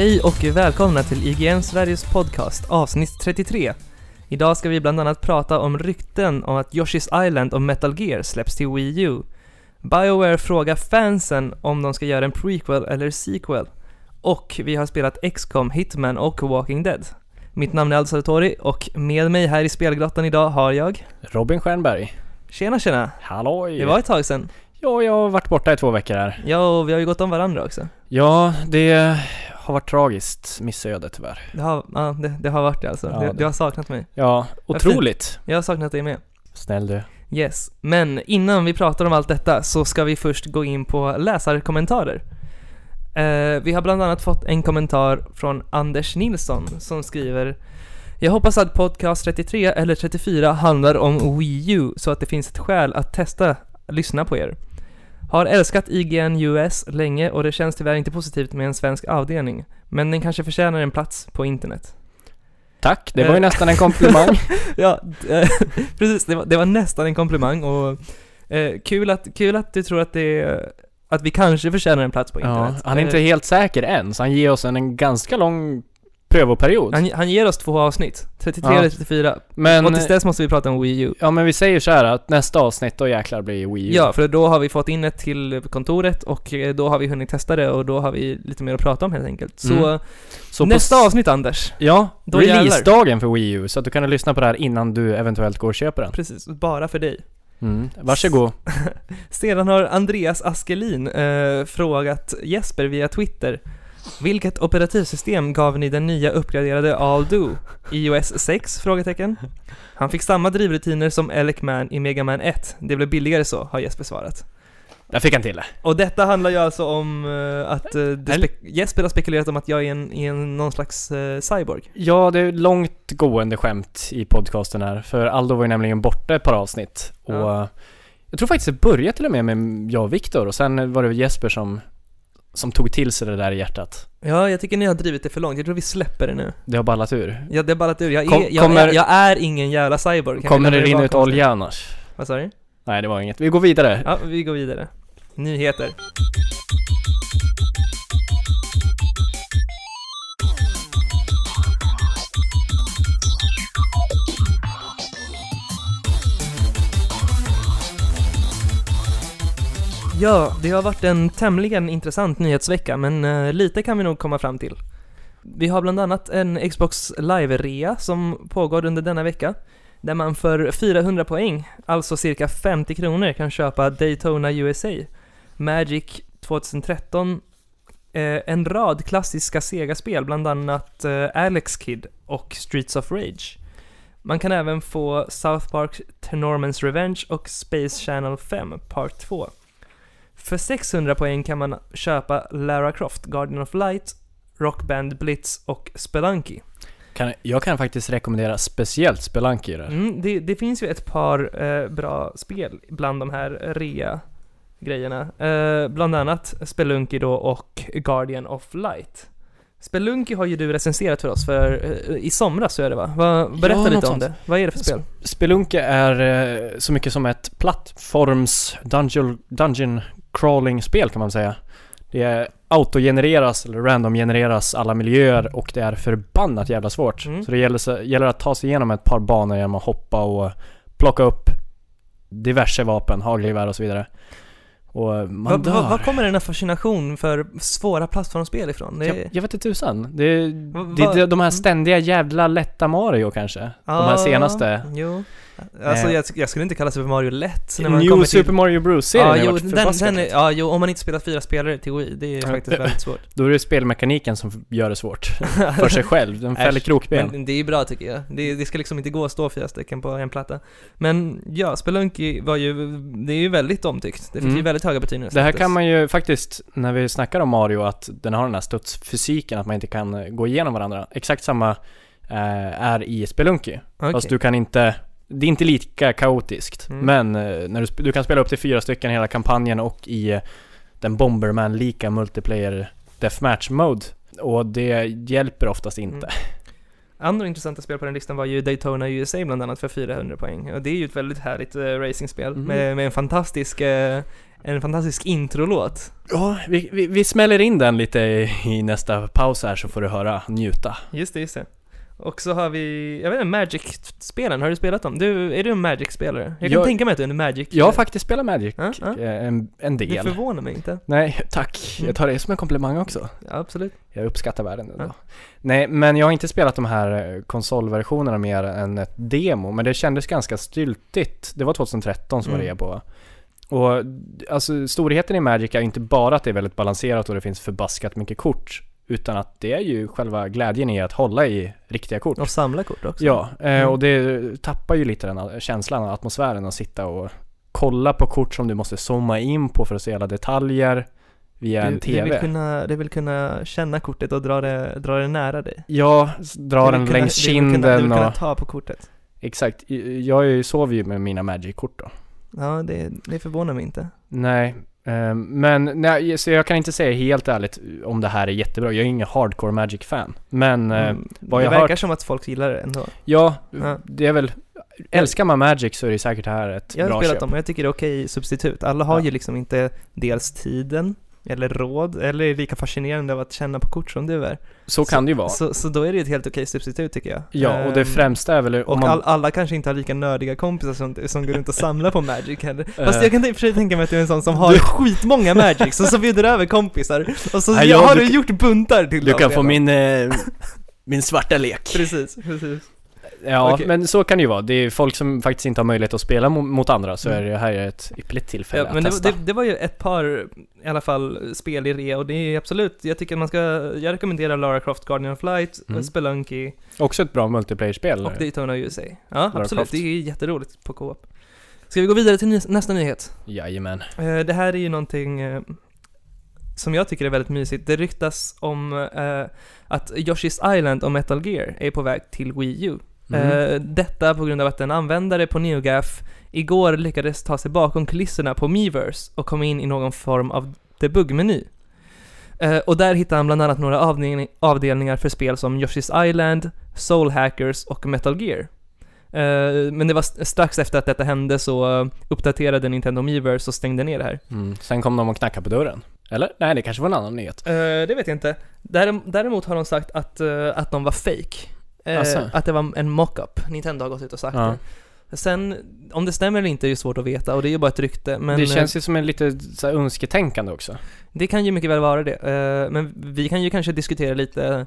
Hej och välkomna till IGN Sveriges podcast avsnitt 33. Idag ska vi bland annat prata om rykten om att Yoshi's Island och Metal Gear släpps till Wii U. Bioware frågar fansen om de ska göra en prequel eller sequel. Och vi har spelat XCOM, Hitman och Walking Dead. Mitt namn är Al Sartori och med mig här i spelgrottan idag har jag... Robin Stjernberg. Tjena tjena! Halloj! Det var ett tag sedan. Ja, jag har varit borta i två veckor här. Ja, och vi har ju gått om varandra också. Ja, det har varit tragiskt missöde tyvärr. Det har, ja, det, det har varit det alltså. Ja, det, det- du har saknat mig. Ja, otroligt. Jag har saknat dig med. Snäll du. Yes, men innan vi pratar om allt detta så ska vi först gå in på läsarkommentarer. Eh, vi har bland annat fått en kommentar från Anders Nilsson som skriver Jag hoppas att podcast 33 eller 34 handlar om Wii U så att det finns ett skäl att testa lyssna på er. Har älskat IGN US länge och det känns tyvärr inte positivt med en svensk avdelning, men den kanske förtjänar en plats på internet. Tack, det var ju Eh. nästan en komplimang. Ja, eh, precis. Det var, det var nästan en komplimang och eh, kul, att, kul att du tror att det att vi kanske förtjänar en plats på ja, internet. han är inte Eh, helt säker än, så han ger oss en, en ganska lång prövoperiod. han, han ger oss två avsnitt, 33 Ja. eller 34. Men, och tills dess måste vi prata om Wii U. ja men vi säger så här att nästa avsnitt då jäklar blir Wii U. Ja, för då har vi fått in ett till kontoret och eh, då har vi hunnit testa det och då har vi lite mer att prata om helt enkelt. Så, Mm. Så på nästa s- avsnitt Anders, Ja, Då releasedagen för Wii U, så att du kan lyssna på det här innan du eventuellt går och köper den. precis, bara för dig. Mm. Varsågod. Sedan har Andreas Askelin eh, frågat Jesper via Twitter Vilket operativsystem gav ni den nya uppgraderade Aldo? iOS 6? Frågetecken. Han fick samma drivrutiner som Alec Man i Mega Man 1. Det blev billigare så, har Jesper svarat. Där fick han till det. Och detta handlar ju alltså om eh, att spek- Jesper har spekulerat om att jag är en, är en någon slags eh, cyborg. Ja, det är långt gående skämt i podcasten här, för Aldo var ju nämligen borta ett par avsnitt. Och Ja. jag tror faktiskt det började till och med med jag och Viktor, och sen var det Jesper som, som tog till sig det där i hjärtat. Ja, jag tycker ni har drivit det för långt. Jag tror vi släpper det nu. Det har ballat ur. Ja, det är ballat ur. Jag är, Kom- jag, kommer- jag, jag är ingen jävla cyborg. Kan Kommer det rinna ut olja annars? Vad sa du? Nej, det var inget. Vi går vidare. Ja, vi går vidare. Nyheter. Ja, det har varit en tämligen intressant nyhetsvecka, men eh, lite kan vi nog komma fram till. Vi har bland annat en Xbox Live-rea som pågår under denna vecka, där man för 400 poäng, alltså cirka 50 kronor, kan köpa Daytona USA, Magic 2013, eh, en rad klassiska Sega-spel, bland annat eh, Alex Kid och Streets of Rage. Man kan även få South Park Tenormans Revenge och Space Channel 5 Part 2. För 600 poäng kan man köpa Lara Croft, Guardian of Light, Rockband Blitz och Spelunky. Kan, jag kan faktiskt rekommendera speciellt Spelunky där. Mm, det, det finns ju ett par eh, bra spel bland de här rea-grejerna. Eh, bland annat Spelunky då och Guardian of Light. Spelunky har ju du recenserat för oss för eh, i somras så är det va? va berätta Ja, lite om sånt. det. Vad är det för spel? Spelunky är eh, så mycket som ett plattforms dungeon, dungeon crawling-spel kan man säga. Det är autogenereras eller randomgenereras alla miljöer och det är förbannat jävla svårt. Mm. Så det gäller, gäller att ta sig igenom ett par banor genom att hoppa och plocka upp diverse vapen, hagelgevär och så vidare. Och man Vad dör. va, vad kommer den här fascination för svåra plattformsspel ifrån? Det, jag, jag vet inte tusan. Det är, Va- det va- är de här ständiga jävla lätta Mario kanske. de här senaste. Jo. Alltså Eh. jag, jag skulle inte kalla Super Mario lätt när man New kommer Super till... Mario Bros-serien Ja, har jo, varit den, den är, lätt. ja, jo, om man inte spelar fyra spelare till Wii, det är Ja. faktiskt väldigt svårt. Då är det spelmekaniken som gör det svårt. För sig själv. Den fäller krokben. Men det är bra tycker jag. Det, det ska liksom inte gå att stå fyra stycken på en platta. Men ja, Spelunky var ju, det är ju väldigt omtyckt. Det fick Mm. ju väldigt höga betyg när Det här kan man ju faktiskt, när vi snackar om Mario, att den har den här studsfysiken, att man inte kan gå igenom varandra. Exakt samma eh, är i Spelunky. Okej. Fast du kan inte, det är inte lika kaotiskt. Mm. Men eh, när du, du kan spela upp till fyra stycken hela kampanjen och i eh, den Bomberman-lika multiplayer deathmatch mode. Och det hjälper oftast inte. Mm. andra intressanta spel på den listan var ju Daytona USA bland annat för 400 poäng. Och det är ju ett väldigt härligt uh, racingspel Mhm. med, med en fantastisk, eh, en fantastisk introlåt. Ja, vi, vi, vi smäller in den lite i, i nästa paus här så får du höra njuta. Just det, just det. Och så har vi, jag vet inte, Magic-spelen, har du spelat dem? Du, är du en Magic-spelare? Jag kan Jag- tänka mig att du är en Magic. Jag har faktiskt spelat Magic Ja, ja. eh, en, en Det del. förvånar mig inte. Nej, tack. Mm. Jag tar det som en komplimang också. Ja, absolut. Jag uppskattar världen. Ja. Nej, men jag har inte spelat de här eh, konsolversionerna mer än ett demo, men det kändes ganska styltigt. Det var 2013 som var Mm. det på va? Och alltså storheten i Magic är ju inte bara att det är väldigt balanserat och det finns förbaskat mycket kort, utan att det är ju själva glädjen i att hålla i riktiga kort. Och samla kort också. Ja, eh, Mm. och det tappar ju lite den känslan, atmosfären att sitta och kolla på kort som du måste zooma in på för att se alla detaljer via en du, TV. Du vill, kunna, du vill kunna känna kortet och dra det, dra det nära dig. Ja, dra den kunna- längs du vill kunna, du kinden vill kunna och... ta på kortet. Exakt. Jag sover ju med mina Magic-kort då. Ja, det, det förvånar mig inte. Nej, men nej, så jag kan inte säga helt ärligt om det här är jättebra. Jag är ingen hardcore Magic-fan. Men eh, Mm. vad det jag verkar hört- som att folk gillar det ändå. ja, Ja. det är väl... Älskar man Magic så är det säkert det här ett Jag har bra spelat köp. dem och jag tycker det är okej substitut. Alla har Ja. ju liksom inte dels tiden, eller råd, eller är lika fascinerande av att känna på kort som du är. Så kan det ju vara. Så, så då är det ett helt okej substitut tycker jag. Ja, och det Ehm, främsta är väl om Och man... all, alla kanske inte har lika nördiga kompisar som, som går runt och samlar på Magic heller. Fast Eh. jag kan i och för sig tänka mig att du är en sån som har Du- skitmånga Magics och så bjuder över kompisar och så Nej, jag- har du du gjort buntar till Du dem kan få redan. min, eh, min svarta lek. Precis, precis. Ja, Okej. men så kan det ju vara. Det är folk som faktiskt inte har möjlighet att spela mo- mot andra, så Mm. är det här ett ypperligt tillfälle Ja, men att det, testa. det, det var ju ett par, i alla fall, spel i rea och det är absolut, jag tycker att man ska, jag rekommenderar Lara Croft Guardian of Light, Mm. Spelunky Också ett bra multiplayer-spel. och Daytona USA. Ja, Lara absolut, Croft. det är jätteroligt på co-op. Ska vi gå vidare till nästa nyhet? Jajamän. Eh, Det här är ju någonting eh, som jag tycker är väldigt mysigt. Det ryktas om eh, att Yoshi's Island och Metal Gear är på väg till Wii U. Mm. Eh, detta på grund av att en användare på NeoGaf igår lyckades ta sig bakom kulisserna på Miiverse och komma in i någon form av debuggmeny. Eh, och där hittade han bland annat några avdelning, avdelningar för spel som Yoshi's Island, Soul Hackers och Metal Gear. Eh, men det var st- strax efter att detta hände så uppdaterade Nintendo Miiverse och stängde ner det här. Mm. Sen kom de och knackade på dörren. Eller? Nej, det kanske var en annan nyhet. Eh, det vet jag inte. Därem- Däremot har de sagt att, eh, att de var fake. Eh, Asså? att det var en mock-up. Nintendo har gått ut och sagt Ja. det. Sen, om det stämmer eller inte är ju svårt att veta och det är ju bara ett rykte. Men det eh, känns ju som en lite så här, önsketänkande också. det kan ju mycket väl vara det. Eh, men vi kan ju kanske diskutera lite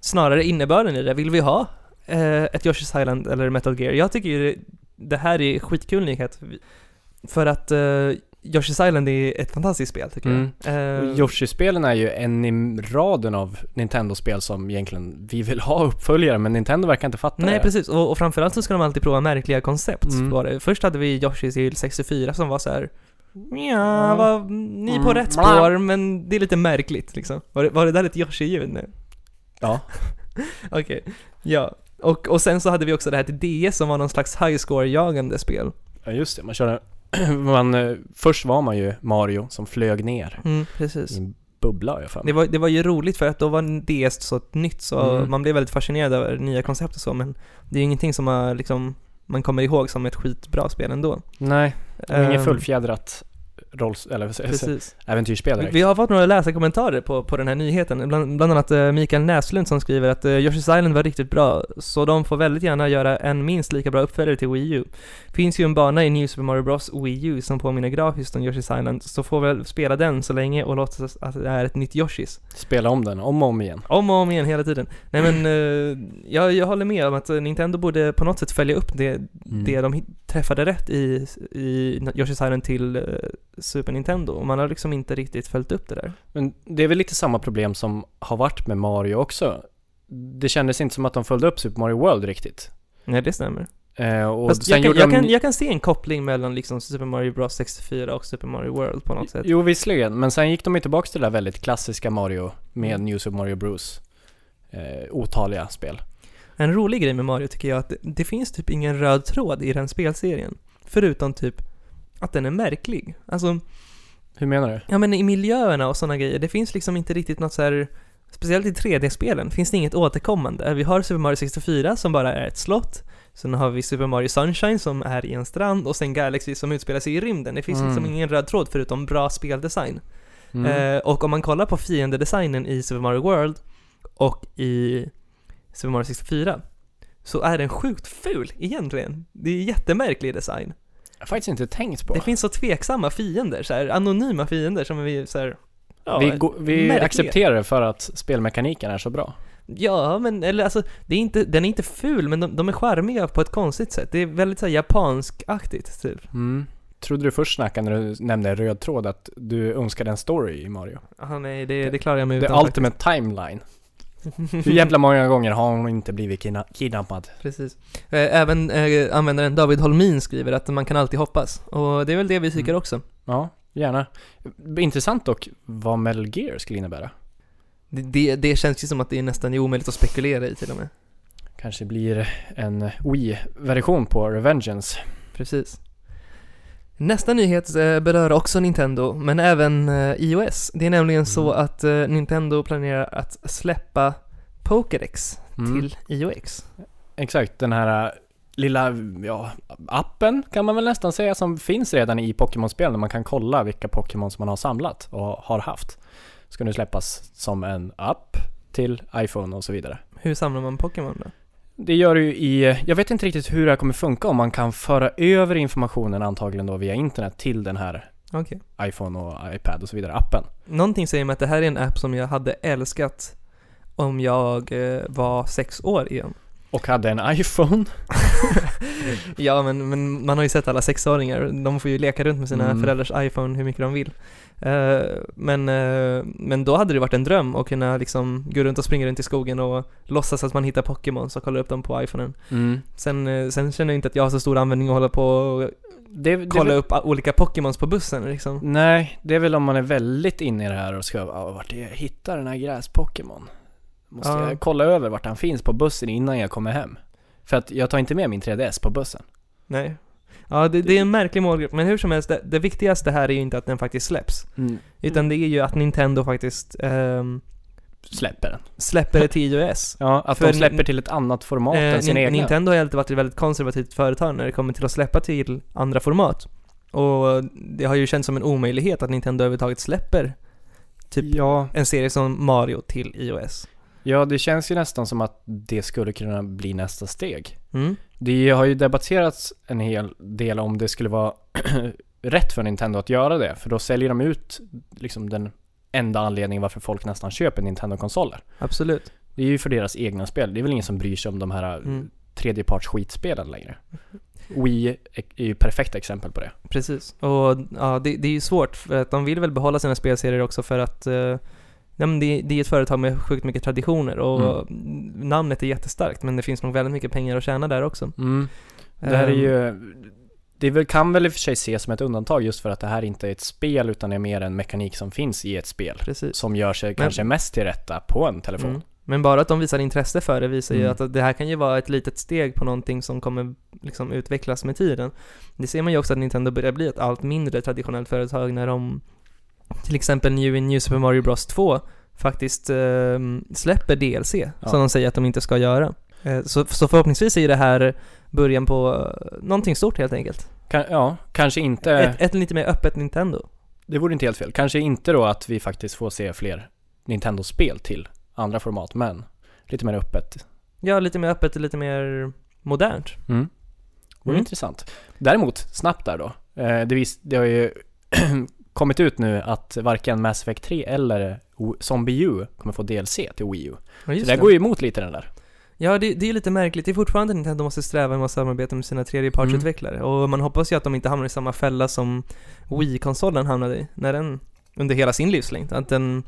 snarare innebörden i det. Vill vi ha eh, ett Yoshi's Island eller Metal Gear? Jag tycker ju det, här är skitkul nyhet. För att eh, Yoshi's Island är ett fantastiskt spel tycker Mm. jag. Eh, Och Yoshi-spelen är ju en i raden av Nintendo-spel som egentligen vi vill ha uppföljare, men Nintendo verkar inte fatta Nej det. precis, och, och framförallt så ska de alltid prova märkliga koncept Mm. Först hade vi Yoshi's Isle 64 som var så här. Ja, var, ni är på Mm. rätt spår men det är lite märkligt liksom. Var det, var det där ett Yoshi-ljud nu? Ja. Okej, ja. Och, och sen så hade vi också det här till DS som var någon slags high score-jagande spel. ja, just det. Man körde... man, eh, först var man ju Mario som flög ner Mm, precis. i bubbla, har jag för mig. Det var, det var ju roligt för att då var DS så nytt så Mm. man blev väldigt fascinerad över nya koncept och så men det är ju ingenting som man liksom man kommer ihåg som ett skitbra spel ändå. Nej, det var inget Ehm, fullfjädrat rolls... eller? Precis. äventyrsspel direkt. vi har fått några läsarkommentarer på, på den här nyheten, bland, bland annat eh, Mikael Näslund som skriver att uh, Yoshi's Island var riktigt bra, så de får väldigt gärna göra en minst lika bra uppföljare till Wii U. Finns ju en bana i New Super Mario Bros Wii U som påminner grafiskt om Yoshi's Island, så får väl spela den så länge och låtsas att det är ett nytt Yoshis. Spela om den, om och om igen. Om och om igen hela tiden. Nej men, eh, jag, jag håller med om att eh, Nintendo borde på något sätt följa upp det, Mm. det de träffade rätt i, i Yoshi's Island till eh, Super Nintendo. Och man har liksom inte riktigt följt upp det där. Men det är väl lite samma problem som har varit med Mario också. Det kändes inte som att de följde upp Super Mario World riktigt. Nej, det stämmer. Eh, och Fast sen jag, kan, jag, de... kan, jag kan se en koppling mellan liksom Super Mario Bros 64 och Super Mario World på något sätt. Jo, visserligen. Men sen gick de ju tillbaka till det där väldigt klassiska Mario med. New Super Mario Bros. Eh, otaliga spel. En rolig grej med Mario tycker jag att det, det finns typ ingen röd tråd i den spelserien. Förutom typ att den är märklig. Alltså, Hur menar du? ja men i miljöerna och sådana grejer, det finns liksom inte riktigt något så här speciellt i 3D-spelen, finns det inget återkommande. Vi har Super Mario 64 som bara är ett slott, sen har vi Super Mario Sunshine som är i en strand och sen Galaxy som utspelar sig i rymden. Det finns Mm. liksom ingen röd tråd förutom bra speldesign. Mm. Eh, och om man kollar på fiendedesignen i Super Mario World och i Super Mario 64 så är den sjukt ful egentligen. Det är jättemärklig design. Jag har faktiskt inte tänkt på. Det finns så tveksamma fiender, så här, anonyma fiender som vi så här, ja, vi vi märkliga. accepterar det för att spelmekaniken är så bra. Ja, men eller alltså, det är inte, den är inte ful, men de, de är charmiga på ett konstigt sätt. Det är väldigt så här, japansk-aktigt, typ. Mm. Trodde du först snackade när du nämnde röd tråd att du önskade en story i Mario? Ah, nej, det, det klarar jag mig The utan ultimate timeline. Hur jävla många gånger har hon inte blivit kidna- kidnappad? Precis. Eh, Även eh, användaren David Holmin skriver att man kan alltid hoppas. Och det är väl det vi tycker Mm. också. Ja, gärna. Intressant dock vad Metal Gear skulle innebära. Det, det, det känns ju som att det är nästan omöjligt att spekulera i till och med. Kanske blir en Wii-version på Revengeance. Precis. Nästa nyhet eh, berör också Nintendo, men även eh, iOS. Det är nämligen så Mm. att eh, Nintendo planerar att släppa Pokédex Mm. till iOS. Exakt, den här lilla, ja, appen kan man väl nästan säga som finns redan i Pokémon-spel där man kan kolla vilka Pokémon som man har samlat och har haft. Ska nu släppas som en app till iPhone och så vidare. Hur samlar man Pokémon då? Det gör det ju i, jag vet inte riktigt hur det här kommer funka om man kan föra över informationen antagligen då via internet till den här Okej. iPhone och iPad och så vidare appen. Någonting säger mig att det här är en app som jag hade älskat om jag eh, var sex år igen. Och hade en iPhone. Ja, men, men man har ju sett alla sexåringar, de får ju leka runt med sina Mm. föräldrars iPhone hur mycket de vill. Eh, men, eh, men då hade det varit en dröm att kunna liksom gå runt och springa runt i skogen och låtsas att man hittar Pokémon och kolla upp dem på iPhonen. Mm. Sen, eh, sen känner jag inte att jag har så stor användning att hålla på och Det, det, kolla upp a- olika Pokémons på bussen liksom. Nej, det är väl om man är väldigt inne i det här och ska, ja, vart är jag hittar den här gräs-Pokémon? Måste Ja. jag kolla över vart han finns på bussen innan jag kommer hem? För att jag tar inte med min 3DS på bussen. Nej. Ja, det, det är en märklig målgrupp, men hur som helst, det, det viktigaste här är ju inte att den faktiskt släpps. Utan det är ju att Nintendo faktiskt ehm, Släpper den. släpper det till iOS. Ja, att För de släpper till ett annat format Eh, än sina egna. Nintendo har ju alltid varit ett väldigt konservativt företag när det kommer till att släppa till andra format. Och det har ju känts som en omöjlighet att Nintendo överhuvudtaget släpper typ Ja, en serie som Mario till iOS. ja, det känns ju nästan som att det skulle kunna bli nästa steg. Mm. Det har ju debatterats en hel del om det skulle vara rätt för Nintendo att göra det. För då säljer de ut liksom den enda anledningen varför folk nästan köper Nintendo-konsoler. Absolut. Det är ju för deras egna spel. Det är väl ingen som bryr sig om de här Mm. tredjeparts skitspelen längre. Wii är ju perfekt exempel på det. Precis. Och ja, det, det är ju svårt för att de vill väl behålla sina spelserier också för att eh, Ja, men det, det är ett företag med sjukt mycket traditioner och namnet är jättestarkt men det finns nog väldigt mycket pengar att tjäna där också. Mm. Det här är ju... Det väl, kan väl i och för sig ses som ett undantag just för att det här inte är ett spel utan är mer en mekanik som finns i ett spel. Precis. Som gör sig Men- kanske mest till rätta på en telefon. Mm. Men bara att de visar intresse för det visar ju Mm. att det här kan ju vara ett litet steg på någonting som kommer liksom utvecklas med tiden. Det ser man ju också att Nintendo börjar bli ett allt mindre traditionellt företag när de till exempel nu i New Super Mario Bros 2 faktiskt eh, släpper DLC, Ja. som de säger att de inte ska göra. Eh, så, så förhoppningsvis är det här början på eh, någonting stort helt enkelt. Kan, ja, kanske inte... Ett, ett lite mer öppet Nintendo. Det vore inte helt fel. Kanske inte då att vi faktiskt får se fler Nintendo-spel till andra format, men lite mer öppet. Ja, lite mer öppet och lite mer modernt. Mm. Vore Mm. intressant. Däremot, snabbt där då. Eh, det, vis, det har ju kommit ut nu att varken Mass Effect 3 eller Zombie U kommer få DLC till Wii U. Ja, Så det det. går ju emot lite den där. Ja, det, det är lite märkligt. Det är fortfarande att Nintendo måste sträva att samarbeta med sina tredjepartsutvecklare. Och man hoppas ju att de inte hamnar i samma fälla som Wii-konsolen hamnade i, när den, under hela sin livslängd. Att den,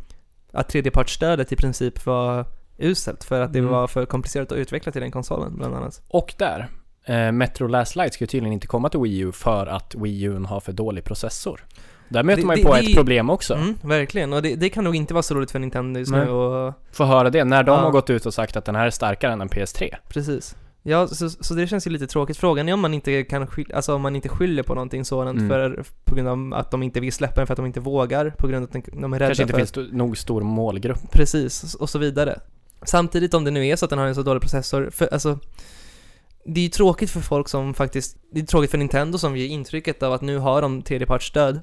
att tredjepartsstödet i princip var uselt för att det Mm. var för komplicerat att utveckla till den konsolen, bland annat. Och där, eh, Metro Last Light ska ju tydligen inte komma till Wii U för att Wii U har för dålig processor. Där möter Det- man ju det- på det- ett problem också. Mm, verkligen. Och det, kan nog inte vara så roligt för Nintendo just nu och, Få höra det när de Ja. har gått ut och sagt att den här är starkare än en PS3. precis. Ja, så, så det känns ju lite tråkigt. Frågan är om man inte kan skylla, alltså om man inte skyller på någonting sådant Mm. för, på grund av att de inte vill släppa den för att de inte vågar, på grund av att de- är rädda Kanske inte för finns sto- nog stor målgrupp. Precis, och så vidare. Samtidigt om det nu är så att den har en så dålig processor, för alltså det är ju tråkigt för folk som faktiskt, det är tråkigt för Nintendo som ger intrycket av att nu har de tredjepartsstöd.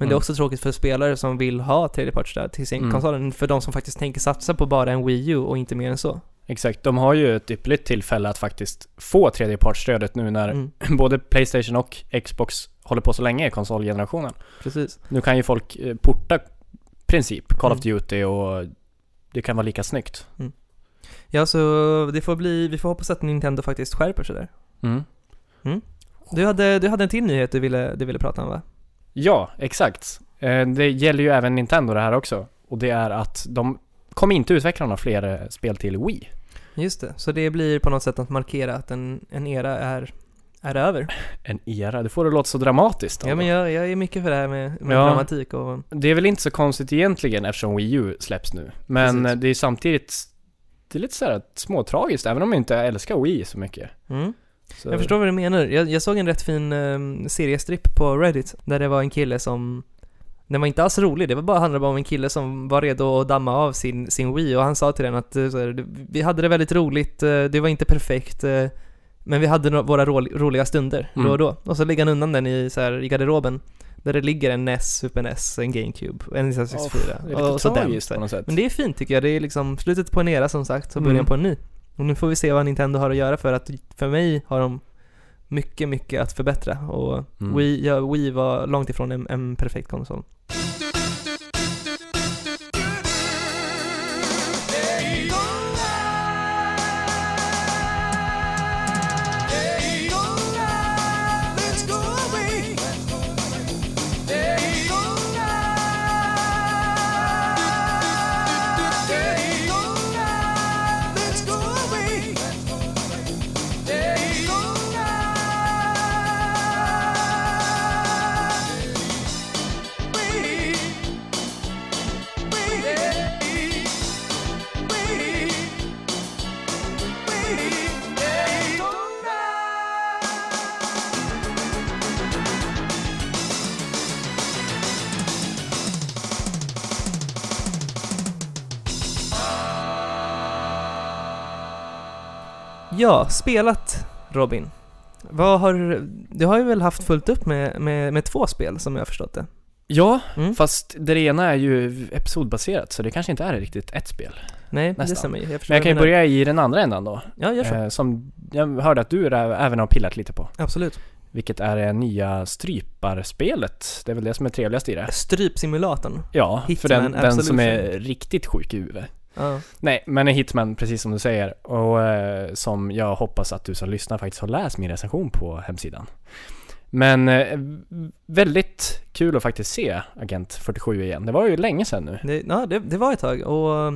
Men det är Mm. också tråkigt för spelare som vill ha tredjepartsstöd till sin Mm. konsol, för de som faktiskt tänker satsa på bara en Wii U och inte mer än så. Exakt, de har ju ett ypperligt tillfälle att faktiskt få tredjepartsstödet nu när Mm, både Playstation och Xbox håller på så länge i konsolgenerationen. precis. Nu kan ju folk eh, porta princip Call of Mm. Duty och det kan vara lika snyggt. Ja, så det får bli, vi får hoppas att Nintendo faktiskt skärper sig där. Mm. Du hade, du hade en till nyhet du ville, du ville prata om va? Ja, exakt. Eh, Det gäller ju även Nintendo det här också. Och det är att de kommer inte utveckla några fler eh, spel till Wii. Just det, så det blir på något sätt att markera att en, en era är, är över. En era, det får det låta så dramatiskt. Ja men jag, jag är mycket för det här med, med Ja. dramatik och Det är väl inte så konstigt egentligen eftersom Wii U släpps nu. Men Precis. det är samtidigt det är lite såhär småtragiskt, även om jag inte älskar Wii så mycket. mm. Så, Jag förstår vad du menar. Jag, jag såg en rätt fin um, seriestripp på Reddit där det var en kille som den var inte alls rolig, det var bara, handlade bara om en kille som var redo att damma av sin, sin Wii och han sa till den att eh, här, vi hade det väldigt roligt, eh, det var inte perfekt eh, men vi hade no- våra ro- roliga stunder då Mm. och då. Och så lägger han undan den i, så här, i garderoben där det ligger en NES, Super NES, en GameCube, en Nintendo 64 det är lite och så den. på något sätt. Men det är fint tycker jag, det är liksom slutet på en era som sagt, och början Mm. på en ny. Och nu får vi se vad Nintendo har att göra för att, för mig har de mycket, mycket att förbättra och Mm. Wii, ja, Wii var långt ifrån en, en perfekt konsol. Ja, spelat Robin. Vad har, du har ju väl haft fullt upp med, med, med två spel som jag har förstått det? Ja, Mm. fast det ena är ju episodbaserat så det kanske inte är riktigt ett spel. Nej, det Nästan. stämmer ju. Jag Men jag kan ju börja i den andra ändan då. Ja, gör så. Eh, som jag hörde att du även har pillat lite på. Absolut. Vilket är det nya stryparspelet. Det är väl det som är trevligast i det. Strypsimulatorn. Ja, för Hitman den, den som är riktigt sjuk i huvudet. Nej, men en Hitman, precis som du säger. Och eh, som jag hoppas att du som lyssnar faktiskt har läst min recension på hemsidan. Men eh, väldigt kul att faktiskt se Agent 47 igen. Det var ju länge sedan nu. Det, ja, det, det var ett tag och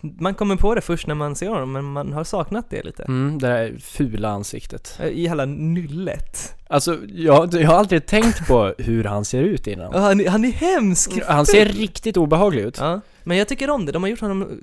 man kommer på det först när man ser honom, men man har saknat det lite. Mm, det där fula ansiktet. Eh, I hela nyllet. Alltså, jag, jag har aldrig tänkt på hur han ser ut innan. Han, är- han är hemsk! Han ser riktigt obehaglig ut. Ja, men jag tycker om det. De har gjort honom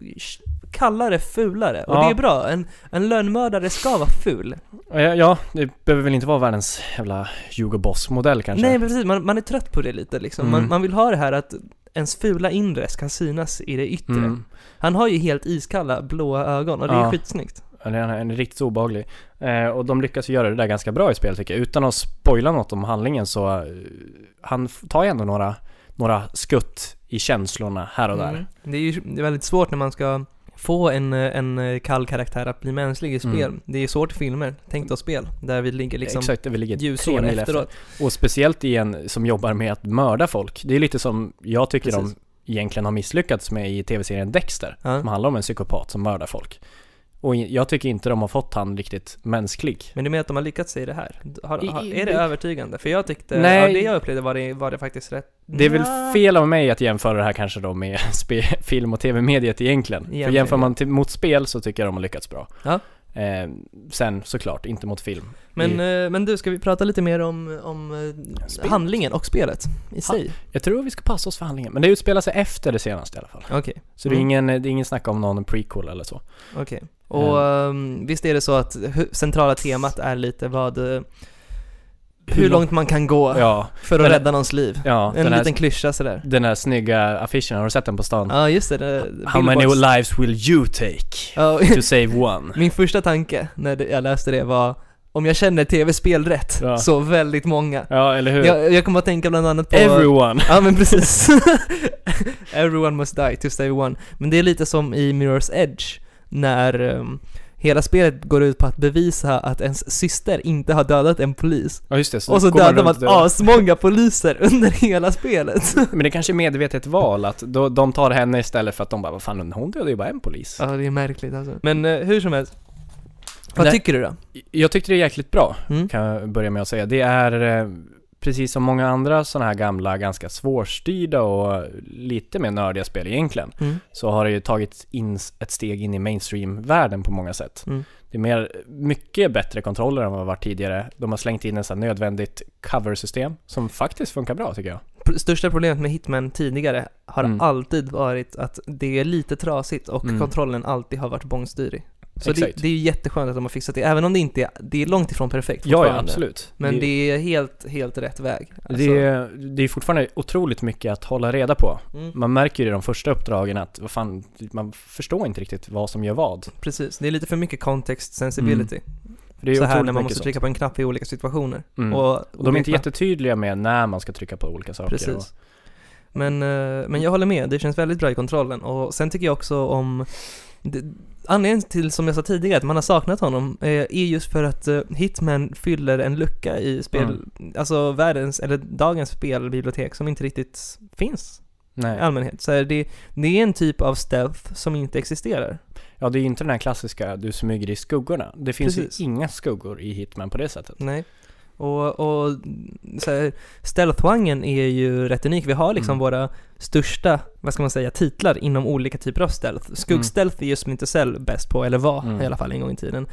kallare, fulare. Och Ja. det är bra. En, en lönnmördare ska vara ful. Ja, ja, det behöver väl inte vara världens jävla Hugo Boss-modell kanske? Nej, men precis. Man, man är trött på det lite liksom. Man, Mm. man vill ha det här att ens fula inre ska synas i det yttre. Mm. Han har ju helt iskalla, blåa ögon och det är Ja. skitsnyggt. Ja, Han är, han är riktigt obehaglig. Eh, och de lyckas ju göra det där ganska bra i spelet tycker jag. Utan att spoila något om handlingen så... Eh, han tar ju ändå några, några skutt i känslorna här och där. Mm. Det är ju väldigt svårt när man ska få en, en kall karaktär att bli mänsklig i spel. Mm. Det är svårt i filmer, tänk då spel, där vi ligger liksom Exakt, det ligger tre ljusår mil efteråt. efter. Och speciellt i en som jobbar med att mörda folk. Det är lite som jag tycker Precis. de egentligen har misslyckats med i tv-serien Dexter. Ja. Som handlar om en psykopat som mördar folk. Och jag tycker inte de har fått han riktigt mänsklig. Men är med att de har lyckats i det här. Har, har, är det övertygande? För jag tyckte, Nej. av det jag upplevde var det, var det faktiskt rätt Det är väl Nja. fel av mig att jämföra det här kanske då med spe, film och tv-mediet egentligen. För Egentligen, jämför ja. man till, mot spel så tycker jag de har lyckats bra. Ja. Eh, sen såklart, inte mot film. Men, Vi- eh, men du, ska vi prata lite mer om, om eh, Spel. handlingen och spelet i sig? Jag tror vi ska passa oss för handlingen, men det utspelar sig efter det senaste i alla fall. Okej, Så det, är Mm. ingen, det är ingen snack om någon prequel eller så. okej. Och ehm, visst är det så att centrala temat är lite vad... hur, långt man kan gå Ja, för att den- rädda någons liv. ja en här, liten klyscha sådär. den här snygga affischen, har du sett den på stan? Ja, just det. det How many lives will you take Ja, to save one? Min första tanke när jag läste det var om jag känner tv-spel rätt, Ja. så väldigt många. Ja, eller hur? Jag, jag kommer att tänka bland annat på... Everyone! Ja men precis. Everyone must die to save one. Men det är lite som i Mirror's Edge, när um, hela spelet går ut på att bevisa att ens syster inte har dödat en polis. Ja just det, så och så dödar man asmånga poliser under hela spelet. Men det kanske är medvetet val att då, de tar henne istället för att de bara, vad fan hon dödade ju bara en polis. ja, det är märkligt alltså. Men eh, hur som helst. Vad Nej. tycker du då? Jag tyckte det är jäkligt bra, Mm? kan jag börja med att säga. Det är eh, precis som många andra sådana här gamla, ganska svårstyrda och lite mer nördiga spel egentligen, Mm. så har det ju tagit in ett steg in i mainstream-världen på många sätt. Mm. Det är mer, mycket bättre kontroller än vad det varit tidigare. De har slängt in en sån nödvändigt cover-system som faktiskt funkar bra tycker jag. Största problemet med Hitman tidigare har Mm. alltid varit att det är lite trasigt och Mm. kontrollen alltid har varit bångstyrig. Så det, det är ju jätteskönt att de har fixat det, ääven om det inte är, det är långt ifrån perfekt Ja, ja, absolut. Men det, är helt, helt rätt väg. Alltså, Det, är, det är fortfarande otroligt mycket att hålla reda på. mm, Man märker ju i de första uppdragen att, vad fan, man förstår inte riktigt vad som gör vad. precis, det är lite för mycket context sensibility. För det är så här när man måste trycka på en knapp i olika situationer. Mm. Och, Och de är inte jättetydliga med när man ska trycka på olika saker. Precis. Men, eh, men jag håller med, det känns väldigt bra i kontrollen. Och sen tycker jag också om... Det, anledningen till, som jag sa tidigare, att man har saknat honom, eh, är just för att eh, Hitman fyller en lucka i spel, Mm. alltså världens, eller dagens spelbibliotek som inte riktigt finns i Nej. allmänhet. Så här, det, det är en typ av stealth som inte existerar. Ja, det är inte den här klassiska, du smyger i skuggorna. Det finns Precis. ju inga skuggor i Hitman på det sättet. Nej. Och, och stealth-genren är ju rätt unik. Vi har liksom Mm. våra största, vad ska man säga, titlar inom olika typer av stealth. Skugg-stealth är ju Splinter bäst på, eller var Mm. i alla fall en gång i tiden.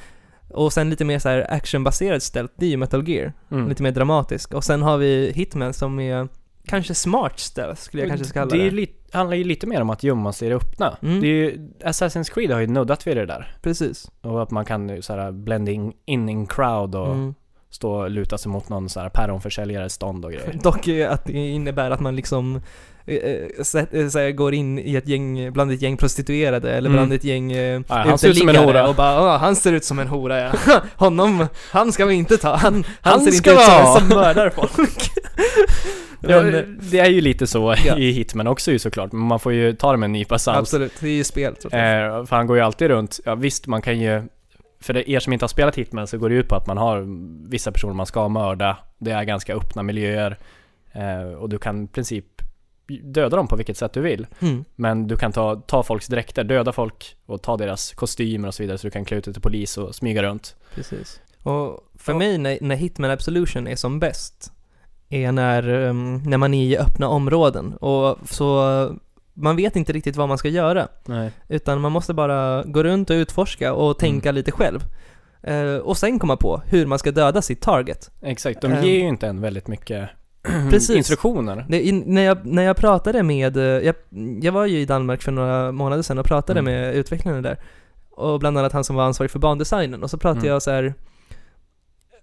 Och sen lite mer så här actionbaserad stealth, det är ju Metal Gear. Mm. Lite mer dramatisk. Och sen har vi Hitman som är kanske smart stealth, skulle jag kanske kalla det. det. är lite, handlar ju lite mer om att gömma sig i det öppna. Mm. Det är ju, Assassin's Creed har ju nuddat vid det där. Precis. Och att man kan så här blend in, in in crowd och Mm. Stå och luta sig mot någon så här päronförsäljares stånd och grejer. Dock att det innebär att man liksom eh, eh, eh, så går in i ett gäng, bland ett gäng prostituerade eller Mm. bland ett gäng Ja, han ser ut som en hora. och bara "Ja, han ser ut som en hora ja. Honom, han ska vi inte ta, han, han, Han ser ska inte ut som en som mördar folk. Ja, Men, eh, det är ju lite så Ja. i Hitman också ju såklart, men man får ju ta det med en nypa salt. absolut, det är ju spel. Eh, för han går ju alltid runt, ja visst man kan ju för er som inte har spelat Hitman så går det ut på att man har vissa personer man ska mörda. Det är ganska öppna miljöer. Eh, och du kan i princip döda dem på vilket sätt du vill. Mm. Men du kan ta, ta folks dräkter, döda folk och ta deras kostymer och så vidare så du kan klä ut dig till polis och smyga runt. Precis. Och för Ja. mig, när, när Hitman Absolution är som bäst, är när, um, när man är i öppna områden. Och så, man vet inte riktigt vad man ska göra. Nej. Utan man måste bara gå runt och utforska och tänka Mm. lite själv. Eh, och sen komma på hur man ska döda sitt target. Exakt, de Ehm. ger ju inte en väldigt mycket Precis. instruktioner. Det, in, när, jag, när jag pratade med, eh, jag, jag var ju i Danmark för några månader sedan och pratade Mm. med utvecklarna där. Och bland annat han som var ansvarig för bandesignen. Och så pratade Mm. jag så här.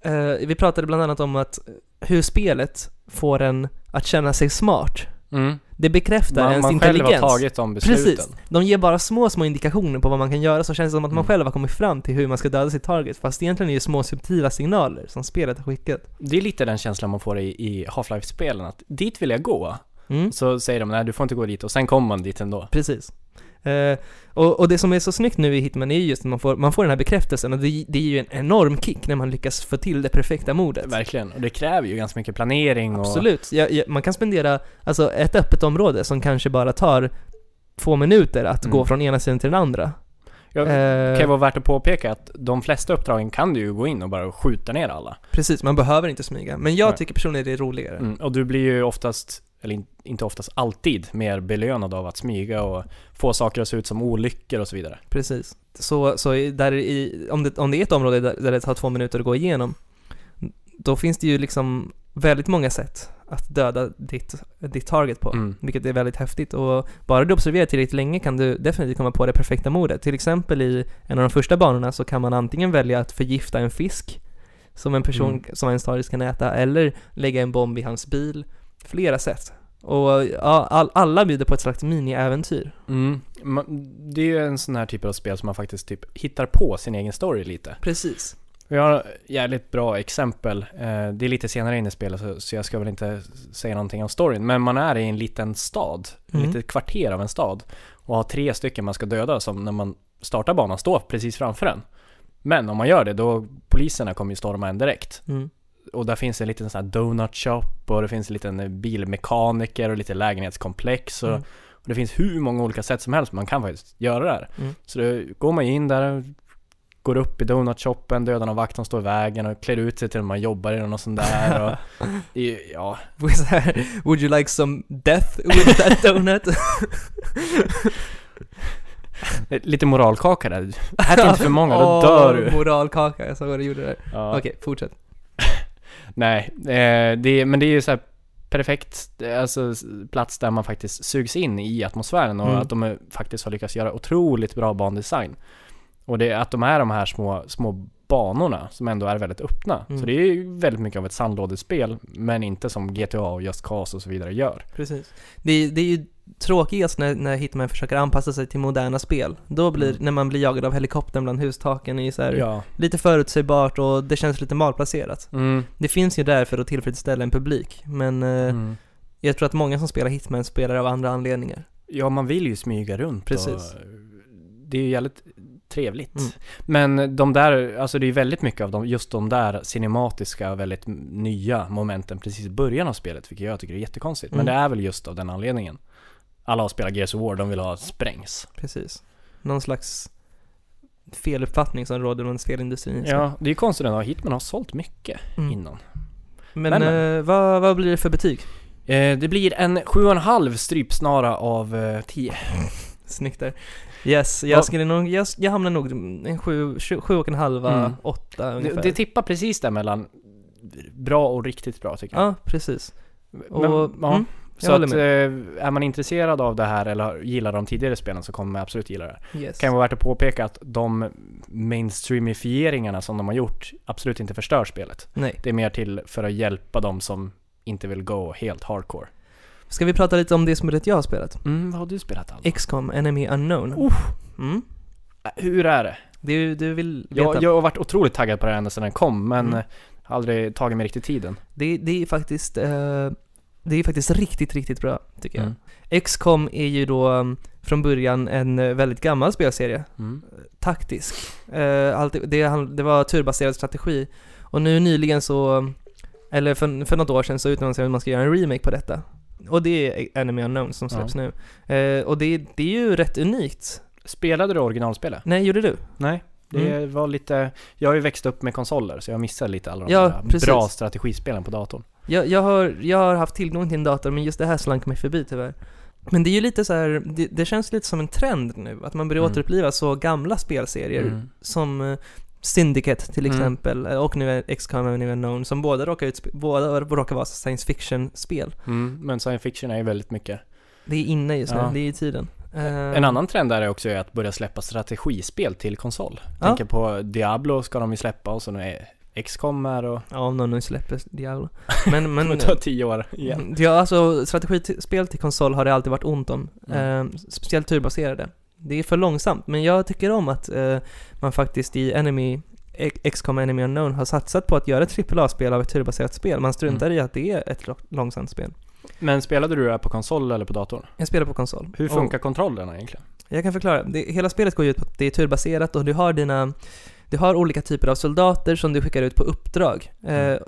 eh, vi pratade bland annat om att hur spelet får en att känna sig smart. Mm. Det bekräftar Man, ens man själv intelligens. har tagit de besluten. Precis. De ger bara små, små indikationer på vad man kan göra, så känns det som att man Mm. själv har kommit fram till hur man ska döda sitt target, fast egentligen är det små subtila signaler som spelet har skickat. Det är lite den känslan man får i, i Half-Life-spelen, att dit vill jag gå. Mm, Så säger de nej du får inte gå dit och sen kommer man dit ändå. precis. Eh, och, och det som är så snyggt nu i Hitman är ju just att man får, man får den här bekräftelsen, och det, det är ju en enorm kick när man lyckas få till det perfekta mordet. Verkligen, och det kräver ju ganska mycket planering och... Absolut. Ja, ja, man kan spendera, alltså ett öppet område som kanske bara tar två minuter att Mm. gå från ena sidan till den andra. Ja, Eh, kan ju vara värt att påpeka att de flesta uppdragen kan du ju gå in och bara skjuta ner alla. Precis, man behöver inte smyga. Men jag Nej. tycker personligen det är roligare. Mm, och du blir ju oftast, eller in, inte oftast, alltid mer belönad av att smyga och få saker att se ut som olyckor och så vidare. Precis. så, så där i, om, det, om det är ett område där, där det tar två minuter att gå igenom, då finns det ju liksom väldigt många sätt att döda ditt, ditt target på. Mm. Vilket är väldigt häftigt och bara du observerar tillräckligt länge kan du definitivt komma på det perfekta mordet. Till exempel i en av de första banorna så kan man antingen välja att förgifta en fisk som en person Mm. som en stadis kan äta, eller lägga en bomb i hans bil. Flera sätt. Och ja, all, alla bjuder på ett slags mini-äventyr. Mm. Det är ju en sån här typ av spel som man faktiskt typ hittar på sin egen story lite. Precis. Vi har jävligt bra exempel. Eh, Det är lite senare in i spelet så- så jag ska väl inte säga någonting om storyn. Men man är i en liten stad, Mm. ett litet kvarter av en stad. Och har tre stycken man ska döda som när man startar banan står precis framför en. Men om man gör det då, poliserna kommer ju storma en direkt. Mm. Och där finns en liten sån här donut shop och det finns en liten bilmekaniker och lite lägenhetskomplex och, Mm. och det finns hur många olika sätt som helst man kan faktiskt göra det här. Mm. Så då går man in där, går upp i donutshoppen, dödar någon vakt som står i vägen och klär ut sig till att man jobbar i något sånt där och ja, Would you like some death with that donut? lite moralkaka där. Ät inte för många, då dör du. moralkaka, jag såg vad du gjorde där. Ja. Okej, fortsätt. Nej, eh, det, men det är ju så perfekt eh, alltså, plats där man faktiskt sugs in i atmosfären och Mm. att de är, faktiskt har lyckats göra otroligt bra bandesign. Och det att de är de här små, små banorna som ändå är väldigt öppna. Mm. Så det är ju väldigt mycket av ett sandlådespel, men inte som GTA och Just Cause och så vidare gör. Precis. Det, det är ju tråkigast när, när Hitman försöker anpassa sig till moderna spel. Då blir, Mm. när man blir jagad av helikoptern bland hustaken, är så här, Ja. lite förutsägbart och det känns lite malplacerat. Mm. Det finns ju där för att tillfredsställa en publik, men eh, Mm. jag tror att många som spelar Hitman spelar av andra anledningar. Ja, man vill ju smyga runt Precis. och det är ju jävligt trevligt. Mm. Men de där, alltså det är väldigt mycket av de, just de där cinematiska, väldigt nya momenten precis i början av spelet, vilket jag tycker är jättekonstigt. Men Mm. det är väl just av den anledningen. Alla har spelat Gears of War, de vill ha sprängs. Precis. Någon slags feluppfattning som råder runt spelindustrin. Ja, det är ju konstigt ändå. Hitman har sålt mycket Mm. innan. Men, Men, men. eh, vad, vad blir det för betyg? Eh, det blir en 7,5 strypsnara av eh, 10. Snyggt där. Yes, jag Ja. skulle nog, jag, jag hamnar nog en sju, sju, sju och en halva, Mm. åtta Det, ungefär. det tippar precis där mellan bra och riktigt bra tycker jag. ja, precis. Och, Men, ja. mm, Så att, eh, är man intresserad av det här eller gillar de tidigare spelen så kommer man absolut gilla det yes. Kan vara värt att påpeka att de mainstreamifieringarna som de har gjort absolut inte förstör spelet. Nej. Det är mer till för att hjälpa de som inte vill gå helt hardcore. Ska vi prata lite om det spelet jag har spelat? Mm, vad har du spelat Alva? XCOM Enemy Unknown. Uff. Mm. Äh, Hur är det? Du, du vill veta? Jag, jag har varit otroligt taggad på det ända sedan den kom, men Mm. aldrig tagit mig riktigt tiden. Det, det är faktiskt, eh, det är faktiskt riktigt, riktigt bra, tycker Mm. jag. XCOM är ju då um, från början en eh, väldigt gammal spelserie. Mm. Taktisk. Eh, alltid, det, det var turbaserad strategi. Och nu nyligen så, eller för, för något år sedan så utannonserade man att man ska göra en remake på detta. Och det är Enemy Unknown som släpps nu. Eh, och det, det är ju rätt unikt. Spelade du originalspelet? Nej, gjorde du? Nej. Det var lite, jag har ju växt upp med konsoler så jag missade lite alla de Ja, där precis. bra strategispelen på datorn. Jag, jag, har, jag har haft tillgång till en dator, men just det här slank mig förbi tyvärr. Men det är ju lite så här, det, det känns lite som en trend nu, att man börjar Mm. återuppliva så gamla spelserier Mm. som eh, Syndicate till Mm. exempel, eh, och nu är XCOM Enemy Unknown, som båda råkar, båda råkar vara science fiction-spel. Mm, men science fiction är ju väldigt mycket. Det är inne just nu, Ja. det är i tiden. Eh, En annan trend där är också att börja släppa strategispel till konsol. Ja. Tänker på Diablo ska de ju släppa och så nu är XCOM här och Ja, om någon nu släpper Diablo. Men, det men kommer ta tio år igen. Ja, alltså strategispel till konsol har det alltid varit ont om. Mm. Eh, speciellt turbaserade. Det är för långsamt, men jag tycker om att eh, man faktiskt i Enemy X- XCOM Enemy Unknown har satsat på att göra ett AAA-spel av ett turbaserat spel. Man struntar Mm. i att det är ett långsamt spel. Men spelade du det här på konsol eller på datorn? Jag spelar på konsol. Hur Och funkar kontrollerna egentligen? Jag kan förklara. Det, hela spelet går ju ut på att det är turbaserat och du har dina... Du har olika typer av soldater som du skickar ut på uppdrag. Eh, Mm.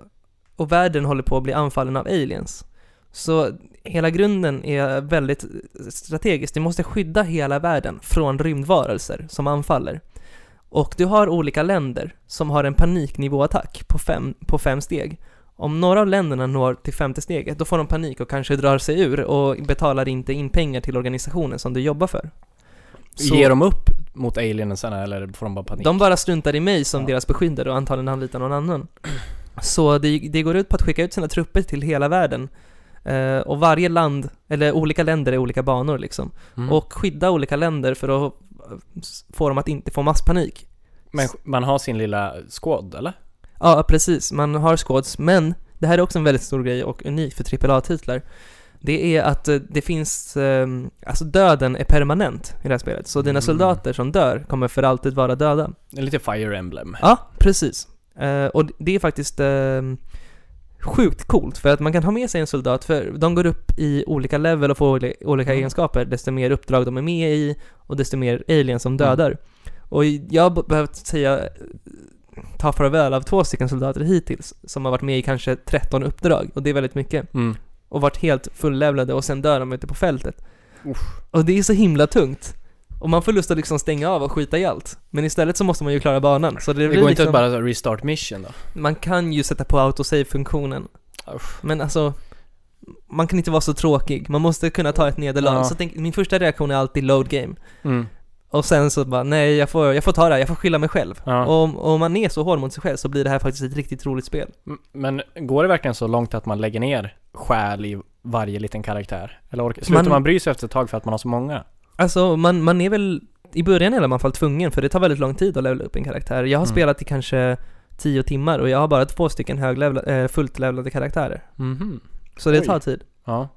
och världen håller på att bli anfallen av aliens. Så hela grunden är väldigt strategisk. Du måste skydda hela världen från rymdvarelser som anfaller. Och du har olika länder som har en paniknivåattack på fem, på fem steg. Om några av länderna når till femte steget, då får de panik och kanske drar sig ur och betalar inte in pengar till organisationen som du jobbar för. Så- Ger de upp mot aliensen eller får de bara panik? De bara struntar i mig som Ja. deras beskyddare och antagligen anlitar någon annan. Så det, det går ut på att skicka ut sina trupper till hela världen. Eh, och varje land, eller olika länder är olika banor liksom. Mm. Och skydda olika länder för att få dem att inte få masspanik. Men man har sin lilla squad, eller? Ja, precis. Man har squads, men det här är också en väldigt stor grej och unik för AAA-titlar. Det är att eh, det finns, eh, alltså döden är permanent i det här spelet. Så dina Mm. soldater som dör kommer för alltid vara döda. Lite Fire Emblem. Ja, precis. Eh, och det är faktiskt eh, sjukt coolt för att man kan ha med sig en soldat för de går upp i olika level och får oli- olika Mm. egenskaper desto mer uppdrag de är med i och desto mer aliens som Mm. dödar. Och jag har behövt säga ta farväl av två stycken soldater hittills som har varit med i kanske 13 uppdrag och det är väldigt mycket. Mm. Och varit helt fullevlade och sen dör de ute på fältet. Uff. Och det är så himla tungt. Och man får lust att liksom stänga av och skita i allt. Men istället så måste man ju klara banan. Så det, Det, går liksom, inte att bara restart mission då? Man kan ju sätta på autosave-funktionen. Men alltså, man kan inte vara så tråkig. Man måste kunna ta ett nederlag. Ja. Så tänk, min första reaktion är alltid load game. Mm. Och sen så bara, nej jag får, jag får ta det här, jag får skylla mig själv. Ja. Och om- om man är så hård mot sig själv så blir det här faktiskt ett riktigt roligt spel. Men går det verkligen så långt att man lägger ner själ i varje liten karaktär? Eller orkar, slutar Man- man bry sig efter ett tag för att man har så många? Alltså man, man är väl, i början i alla fall tvungen, för det tar väldigt lång tid att levela upp en karaktär. Jag har Mm. spelat i kanske 10 timmar och jag har bara två stycken höglevla, eh, fullt levlade karaktärer. Mhm. Så det Oj. tar tid. Ja.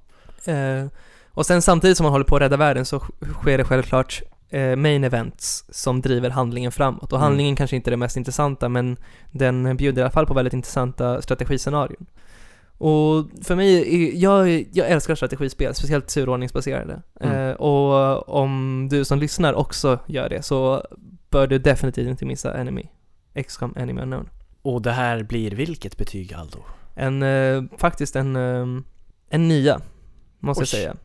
Eh, och sen samtidigt som man håller på att rädda världen så sk- sker det självklart eh, main events som driver handlingen framåt. Och Mm. handlingen kanske inte är det mest intressanta men den bjuder i alla fall på väldigt intressanta strategiscenarion. Och för mig, jag, jag älskar strategispel, speciellt turordningsbaserade. Mm. Eh, och om du som lyssnar också gör det så bör du definitivt inte missa Enemy. XCOM Enemy Unknown. Och det här blir vilket betyg Aldo? En, eh, faktiskt en, eh, en nya, måste jag Oj. säga.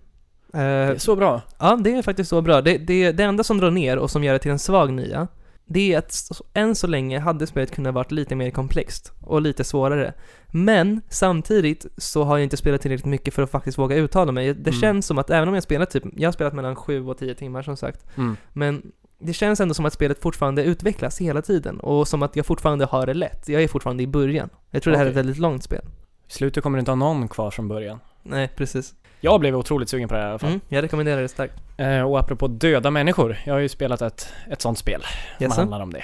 Det Eh, är så bra. Ja, det är faktiskt så bra. Det, det, det enda som drar ner och som gör det till en svag nia, det är att än så länge hade spelet kunnat varit lite mer komplext och lite svårare. Men samtidigt så har jag inte spelat tillräckligt mycket för att faktiskt våga uttala mig. Det Mm. känns som att även om jag spelat typ, jag har spelat mellan 7 och 10 timmar som sagt, Mm. men det känns ändå som att spelet fortfarande utvecklas hela tiden och som att jag fortfarande har det lätt. Jag är fortfarande i början. Jag tror det här är ett väldigt långt spel. I slutet kommer det inte ha någon kvar från början. Nej, precis. Jag blev otroligt sugen på det här i alla fall. Mm, jag rekommenderar det starkt. Eh, och apropå döda människor, jag har ju spelat ett, ett sånt spel som Jaså? handlar om det.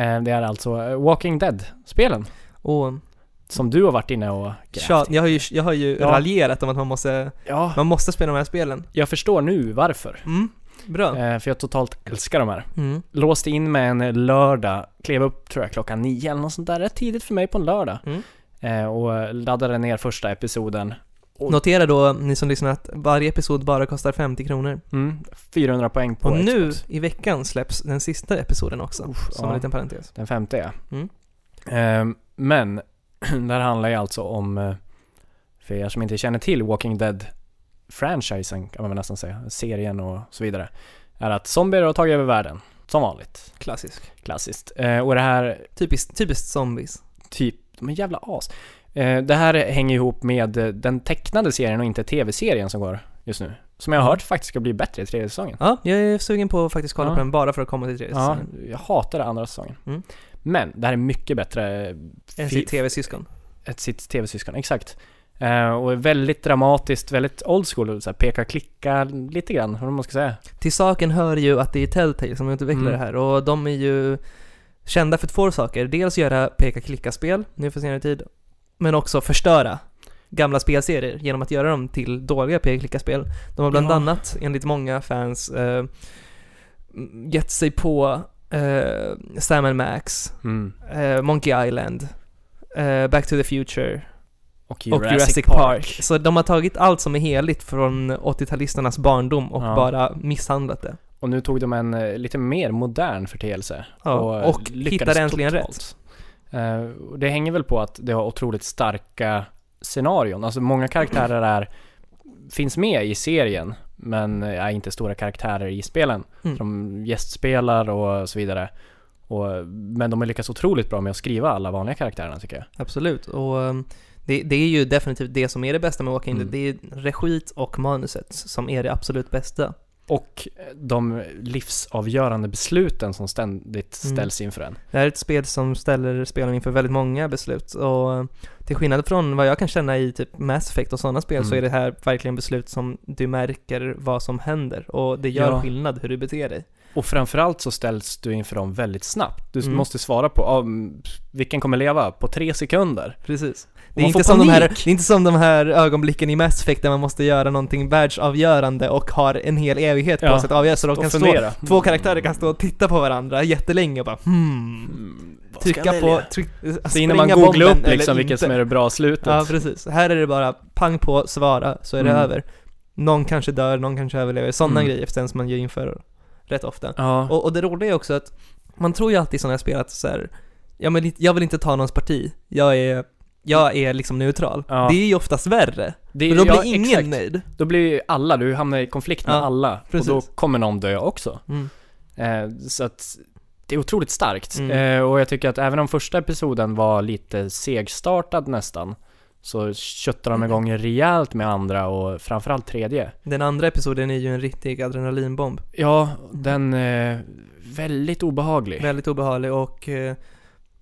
Eh, det är alltså Walking Dead-spelen. Och Som du har varit inne och grävt Tja, i. jag har ju, jag har ju Ja. raljerat om att man måste, Ja, man måste spela de här spelen. jag förstår nu varför. Mm, bra. Eh, för jag totalt älskar de här. Mm. Låste in med en lördag, klev upp tror jag klockan nio eller något sånt där, rätt tidigt för mig på en lördag. Mm. Eh, och laddade ner första episoden. Och- Notera då, ni som lyssnar, att varje episod bara kostar 50 kronor. Mm, 400 poäng på och nu Xbox. i veckan släpps den sista episoden också, Uff, som ja. en liten parentes. Den femte ja. Mm. Ehm, men, det här handlar ju alltså om, eh, för er som inte känner till Walking Dead-franchisen kan man väl nästan säga, serien och så vidare, är att zombier har tagit över världen, som vanligt. Klassisk. Klassiskt. Eh, och det här, Typiskt, typiskt zombies. typ, de är jävla as. Eh, det här hänger ihop med eh, den tecknade serien och inte tv-serien som går just nu. Som jag har hört faktiskt ska bli bättre i tredje säsongen. Ja, jag är sugen på att faktiskt kolla Ja. på den bara för att komma till tredje Ja, säsongen. jag hatar andra säsongen. Mm. Men det här är mycket bättre eh, Än sitt tv-syskon. ett sitt tv-syskon, exakt. Eh, och väldigt dramatiskt, väldigt old school, så här, peka klicka lite grann, vad man ska säga. Till saken hör ju att det är Telltale som utvecklar Mm. det här och de är ju kända för två saker. Dels göra peka-klicka-spel nu för senare tid, men också förstöra gamla spelserier genom att göra dem till dåliga peka-klicka-spel. De har bland Ja. annat, enligt många fans, eh, gett sig på eh, Sam Max, Mm. eh, Monkey Island, eh, Back to the Future Och och Jurassic Park. Så de har tagit allt som är heligt från 80-talisternas barndom och Ja. bara misshandlat det. Och nu tog de en eh, lite mer modern förteelse. Ja, och lyckades hittade äntligen totalt. Och det hänger väl på att det har otroligt starka scenarion. Alltså många karaktärer är, finns med i serien, men är inte stora karaktärer i spelen. Mm. De gästspelar och så vidare. Och, men de har lyckats otroligt bra med att skriva alla vanliga karaktärerna tycker jag. Absolut, och um, det, det är ju definitivt det som är det bästa med Walking Dead. Mm. Det är regit och manuset som är det absolut bästa. Och de livsavgörande besluten som ständigt Mm. ställs inför en. Det här är ett spel som ställer spelaren inför väldigt många beslut och eh, till skillnad från vad jag kan känna i typ Mass Effect och sådana spel så Mm. är det här verkligen beslut som du märker vad som händer och det gör Ja. skillnad hur du beter dig. Och framförallt så ställs du inför dem väldigt snabbt. Du Mm. måste svara på, ah, mm, vilken kommer leva? På tre sekunder. Precis. Det är, inte som de här, det är inte som de här ögonblicken i Mass Effect där man måste göra någonting världsavgörande och har en hel evighet på Ja, sig att avgöra så de kan stå, två karaktärer kan stå och titta på varandra jättelänge och bara hmm, Mm, ska trycka jag på, tryck, Så innan man googlar upp liksom vilket som är det bra slutet. Ja, precis. Här är det bara pang på, svara, så är det Mm. över. Någon kanske dör, någon kanske överlever. Sådana Mm. grejer ställs man ju inför rätt ofta. Ja. Och, och det roliga är också att man tror ju alltid i sådana här spel att så här, ja men jag vill inte ta någons parti. Jag är, jag är liksom neutral. Ja. Det är ju oftast värre. det, För då blir ja, ingen exakt. nöjd. Då blir ju alla, du hamnar i konflikt med Ja, alla. precis. Och då kommer någon dö också. Mm. Eh, så att det är otroligt starkt. Mm. Eh, och jag tycker att även om första episoden var lite segstartad nästan, så köttar de igång rejält med andra och framförallt tredje. Den andra episoden är ju en riktig adrenalinbomb. Ja, den är väldigt obehaglig. Väldigt obehaglig och eh,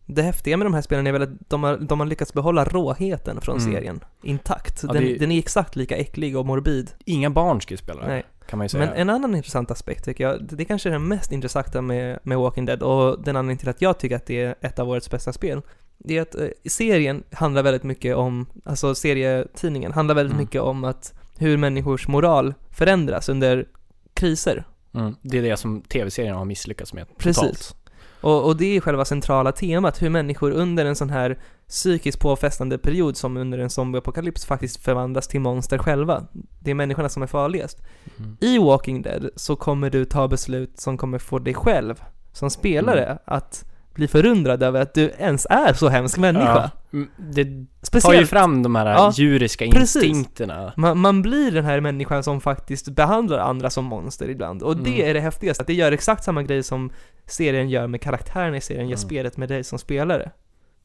det häftiga med de här spelen är väl att de har, de har lyckats behålla råheten från Mm. serien intakt. Ja, Den, det- den är exakt lika äcklig och morbid. Inga barn ska ju spela det, kan man ju säga. Men en annan intressant aspekt tycker jag, det det kanske är den mest intressanta med, med Walking Dead och den anledningen till att jag tycker att det är ett av årets bästa spel, det är att eh, serien handlar väldigt mycket om, alltså serietidningen handlar väldigt Mm. mycket om att hur människors moral förändras under kriser. Mm. Det är det som tv-serien har misslyckats med Precis. totalt. Och, och det är själva centrala temat, hur människor under en sån här psykiskt påfrestande period som under en zombieapokalyps faktiskt förvandlas till monster själva. Det är människorna som är farligast. Mm. I Walking Dead så kommer du ta beslut som kommer få dig själv, som spelare, Mm. att bli förundrad över att du ens är så hemsk människa. Ja. Mm, Det tar ju Speciellt, fram de här Ja, djuriska instinkterna. man, man blir den här människan som faktiskt behandlar andra som monster ibland. Och det Mm. är det häftigaste, att det gör exakt samma grej som serien gör med karaktärerna i serien, gör Mm. spelet med dig som spelare.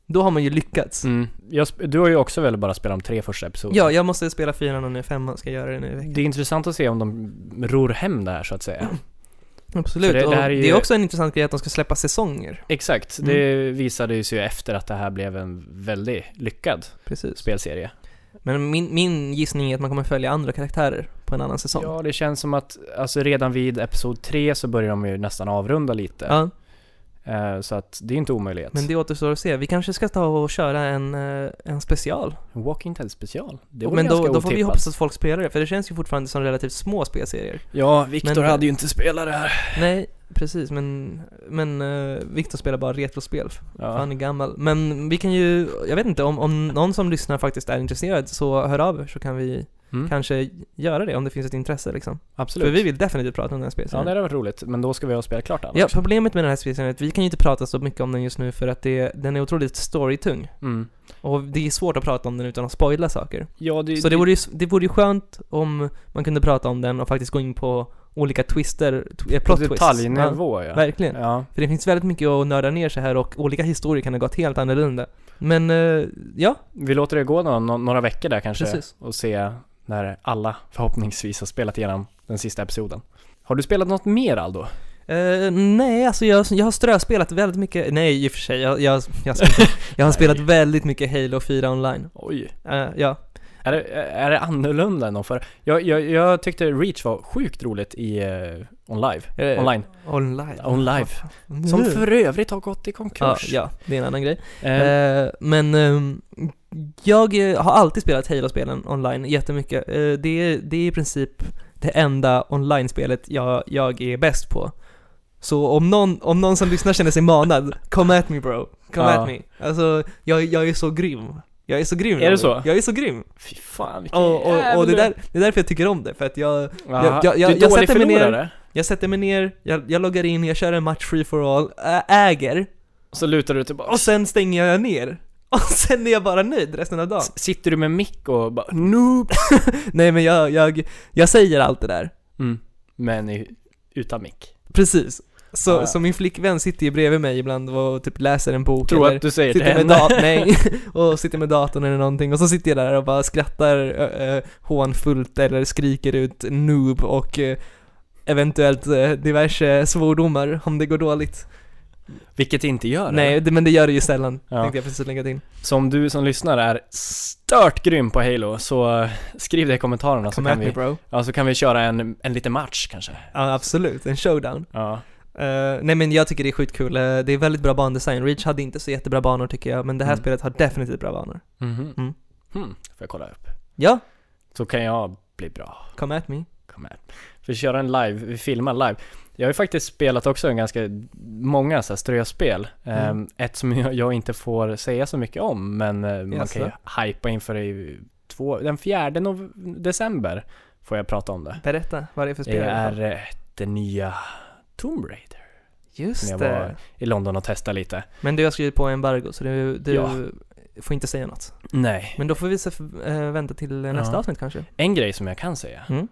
Då har man ju lyckats. Mm. Jag, du har ju också väl bara spelat de tre första episoderna? Ja, jag måste spela fyran och nu femman ska jag göra det nu i veckan. Det är intressant att se om de ror hem det här så att säga. Absolut, det- och det är ju- det är också en intressant grej att de ska släppa säsonger. Exakt, Mm. det visade ju sig efter att det här blev en väldigt lyckad Precis. spelserie. Men min, min gissning är att man kommer följa andra karaktärer på en annan säsong. Ja, det känns som att alltså redan vid episod 3 så börjar de ju nästan avrunda lite. Ja, så att det är inte omöjligt. men det återstår att se. Vi kanske ska ta och köra en, eh, en special. En Walking Dead special. Det vore Men då, ganska då får vi otippat. hoppas att folk spelar det, för det känns ju fortfarande som relativt små spelserier. Ja, Viktor Men- hade ju inte spelat det här. Nej, precis, men, men uh, Viktor spelar bara retrospel, Ja. han är gammal. Men vi kan ju, jag vet inte, om, om någon som lyssnar faktiskt är intresserad så hör av er så kan vi Mm, kanske göra det om det finns ett intresse liksom. absolut. För vi vill definitivt prata om den här Ja, spelserien. det hade varit roligt. Men då ska vi ha spelat klart den Ja, problemet med den här spelserien är att vi kan ju inte prata så mycket om den just nu för att det, den är otroligt storytung. Mm. Och det är svårt att prata om den utan att spoila saker. Ja, det, Så det vore, ju, det vore ju skönt om man kunde prata om den och faktiskt gå in på olika twister, tw- eh, plot twists. detaljnivå ja. Ja, verkligen. Ja. För det finns väldigt mycket att nörda ner sig här och olika historier kan ha gått helt annorlunda. Men, eh, ja, Vi låter det gå nå- nå- några veckor där kanske Precis. och se när alla förhoppningsvis har spelat igenom den sista episoden. Har du spelat något mer Aldo? Eh, nej, alltså jag, jag har ströspelat väldigt mycket, nej i och för sig, jag, jag, jag, jag har spelat väldigt mycket Halo 4 online. Oj. Eh, ja, Är det, är det annorlunda än de förra? Jag, jag, jag tyckte Reach var sjukt roligt i uh, OnLive. Eh, Online. online. OnLive. Mm. Som för övrigt har gått i Ja, konkurs. ja, det är en annan grej. Eh, Eh, men ehm, jag har alltid spelat Halo-spelen online jättemycket. Eh, det, är, det är i princip det enda online-spelet jag, jag är bäst på. Så om någon, om någon som lyssnar känner sig manad, come at me bro. Come Ja. at me. Alltså, jag, jag är så grym. Jag är så grym Är det så? Jag är så grym. Fy fan vilken Och, och, och det, där, det är därför jag tycker om det, för att jag, Jaha, jag- jag- du är jag dålig sätter mig ner- jag sätter mig ner, jag, jag loggar in, jag kör en match free for all, ä- äger, Så lutar du tillbaka. och sen stänger jag ner. Och sen är jag bara nöjd resten av dagen. S- Sitter du med mick och bara noob? Nej men jag, jag, jag säger allt det där. Mm. Men i, utan mick. Precis. Så, Ja, ja. så min flickvän sitter ju bredvid mig ibland och typ läser en bok Tror eller att du säger till sitter med, henne. nej, och sitter med datorn eller någonting och så sitter jag där och bara skrattar äh, hånfullt eller skriker ut noob och äh, eventuellt eh, diverse svordomar om det går dåligt. Vilket det inte gör. Nej, det, men det gör det ju sällan, Ja. tänkte jag precis lägga till. Så om du som lyssnar är stört grym på Halo så skriv det i kommentarerna så Come kan, at me vi, bro. ja, så kan vi köra en, en liten match kanske. Ja, absolut. En showdown. Ja. Eh, nej men jag tycker det är skitkul. Eh, det är väldigt bra bandesign. Reach hade inte så jättebra banor tycker jag, men det här Mm. spelet har definitivt bra banor. Mhm. Mm. Hmm, får jag kolla upp. Ja, Så kan jag bli bra. come at me. Kom här. Vi kör en live, vi filmar live. Jag har ju faktiskt spelat också en ganska många så här ströspel. Mm. Ehm, ett som jag, jag inte får säga så mycket om, men eh, man Jaså? kan ju hypa inför det i två, den fjärde december får jag prata om det. Berätta vad det är för spel Det är det nya Tomb Raider Just som jag det. var i London och testade lite. Men du har skrivit på embargo så du, du Ja. får inte säga något. Nej, Men då får vi se, äh, vänta till eh, nästa Ja. avsnitt kanske. en grej som jag kan säga, Mm.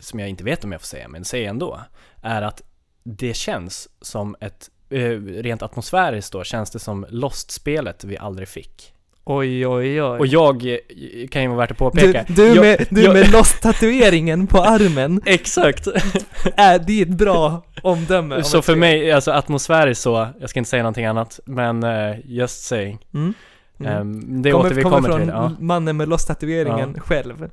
som jag inte vet om jag får säga, men säger ändå, är att det känns som ett, eh, rent atmosfäriskt då, känns det som Lost-spelet vi aldrig fick. Oj, oj, oj. Och jag, eh, kan ju vara värt att du, påpeka. du, jag, med, du jag- med lost-tatueringen på armen, Exakt! är det är ett bra omdöme så för mig, alltså atmosfäriskt så, jag ska inte säga någonting annat, men eh, just saying. Mm. Mm. Ehm, det återkommer från till. Ja. mannen med lost-tatueringen själv.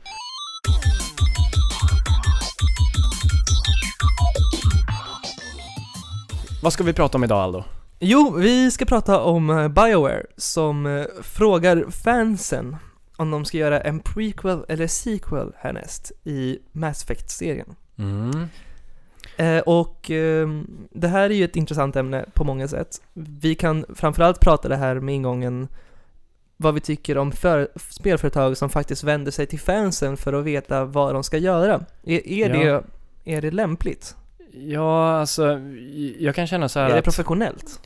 Vad ska vi prata om idag Aldo? Jo, vi ska prata om eh, Bioware som eh, frågar fansen om de ska göra en prequel eller sequel härnäst i Mass Effect-serien. Mm. Eh, och ehm, det här är ju ett intressant ämne på många sätt. Vi kan framförallt prata det här med ingången vad vi tycker om för, spelföretag som faktiskt vänder sig till fansen för att veta vad de ska göra. Är, är, Ja. det, är det lämpligt? Ja, alltså, jag kan känna så här Är det att professionellt?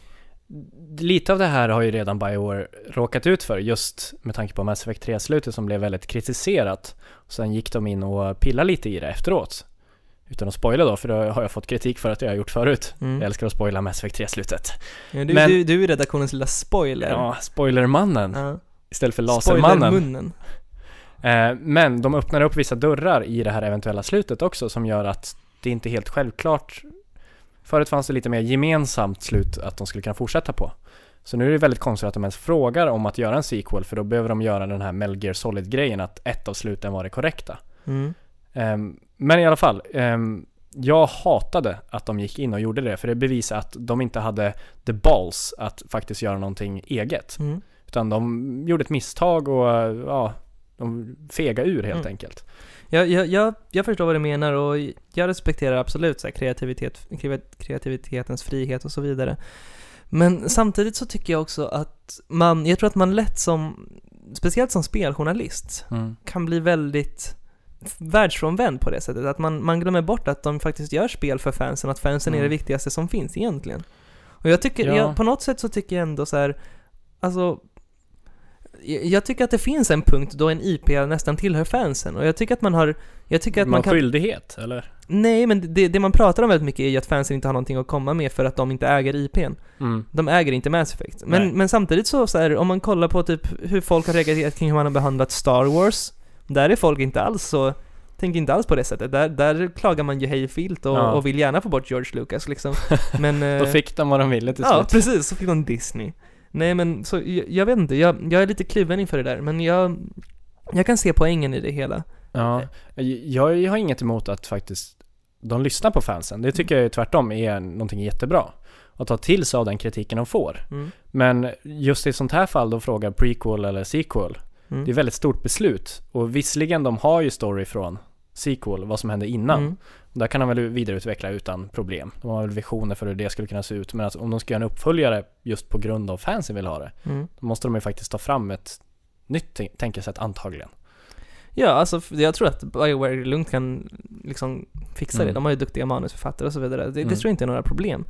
lite av det här har ju redan Bioware råkat ut för, just med tanke på Mass Effect 3-slutet som blev väldigt kritiserat. Och sen gick de in och pillade lite i det efteråt. Utan att spoila då, för det har jag fått kritik för att jag har gjort förut. Jag Mm. älskar att spoila Mass Effect 3-slutet. Ja, du, Men- du, du är redaktionens lilla spoiler. Ja, spoilermannen Ja. istället för lasermannen. Spoilermunnen. Eh, men de öppnar upp vissa dörrar i det här eventuella slutet också som gör att det inte är helt självklart. Förut fanns det lite mer gemensamt slut att de skulle kunna fortsätta på. Så nu är det väldigt konstigt att de ens frågar om att göra en sequel för då behöver de göra den här Metal Gear Solid-grejen att ett av sluten var det korrekta. Mm. Ehm, men i alla fall, ehm, jag hatade att de gick in och gjorde det för det bevisar att de inte hade the balls att faktiskt göra någonting eget. Mm. Utan de gjorde ett misstag och ja, de fega ur helt Mm. enkelt. Jag, jag, jag, jag förstår vad du menar och jag respekterar absolut så här kreativitet, kreat- kreativitetens frihet och så vidare. Men samtidigt så tycker jag också att man, jag tror att man lätt som, speciellt som speljournalist, Mm. kan bli väldigt världsfrånvänd på det sättet. Att man, man glömmer bort att de faktiskt gör spel för fansen, att fansen är Mm. det viktigaste som finns egentligen. Och jag tycker, Ja. jag, på något sätt så tycker jag ändå så här, alltså jag tycker att det finns en punkt då en IP nästan tillhör fansen och jag tycker att man har, jag tycker att man, man kan skyldighet, eller? Nej, men det, det man pratar om väldigt mycket är ju att fansen inte har någonting att komma med för att de inte äger IPn. Mm. De äger inte Mass Effect. Men, Nej. men samtidigt så, så här, om man kollar på typ hur folk har reagerat kring hur man har behandlat Star Wars, där är folk inte alls så, tänker inte alls på det sättet. Där, där klagar man ju hej filt och, Ja. och vill gärna få bort George Lucas liksom. Men... Då eh, fick de vad de ville till Ja, slut. precis, så fick de Disney. Nej men, så jag, jag vet inte, jag, jag är lite kluven inför det där, men jag, jag kan se poängen i det hela. Ja, jag, jag har inget emot att faktiskt de lyssnar på fansen. Det tycker jag tvärtom är någonting jättebra. Att ta till sig av den kritiken de får. Mm. Men just i ett sånt här fall då frågar prequel eller sequel. Mm. Det är ett väldigt stort beslut. Och visserligen de har ju story från sequel, vad som hände innan. Mm. Där kan de väl vidareutveckla utan problem. De har väl visioner för hur det skulle kunna se ut. Men att om de ska göra en uppföljare just på grund av fansen vill ha det. Mm. Då måste de ju faktiskt ta fram ett nytt tän- tänkesätt antagligen. Ja, alltså jag tror att Bioware lugnt kan liksom fixa det. Mm. De har ju duktiga manusförfattare och så vidare. Det, det Mm. tror jag inte är några problem.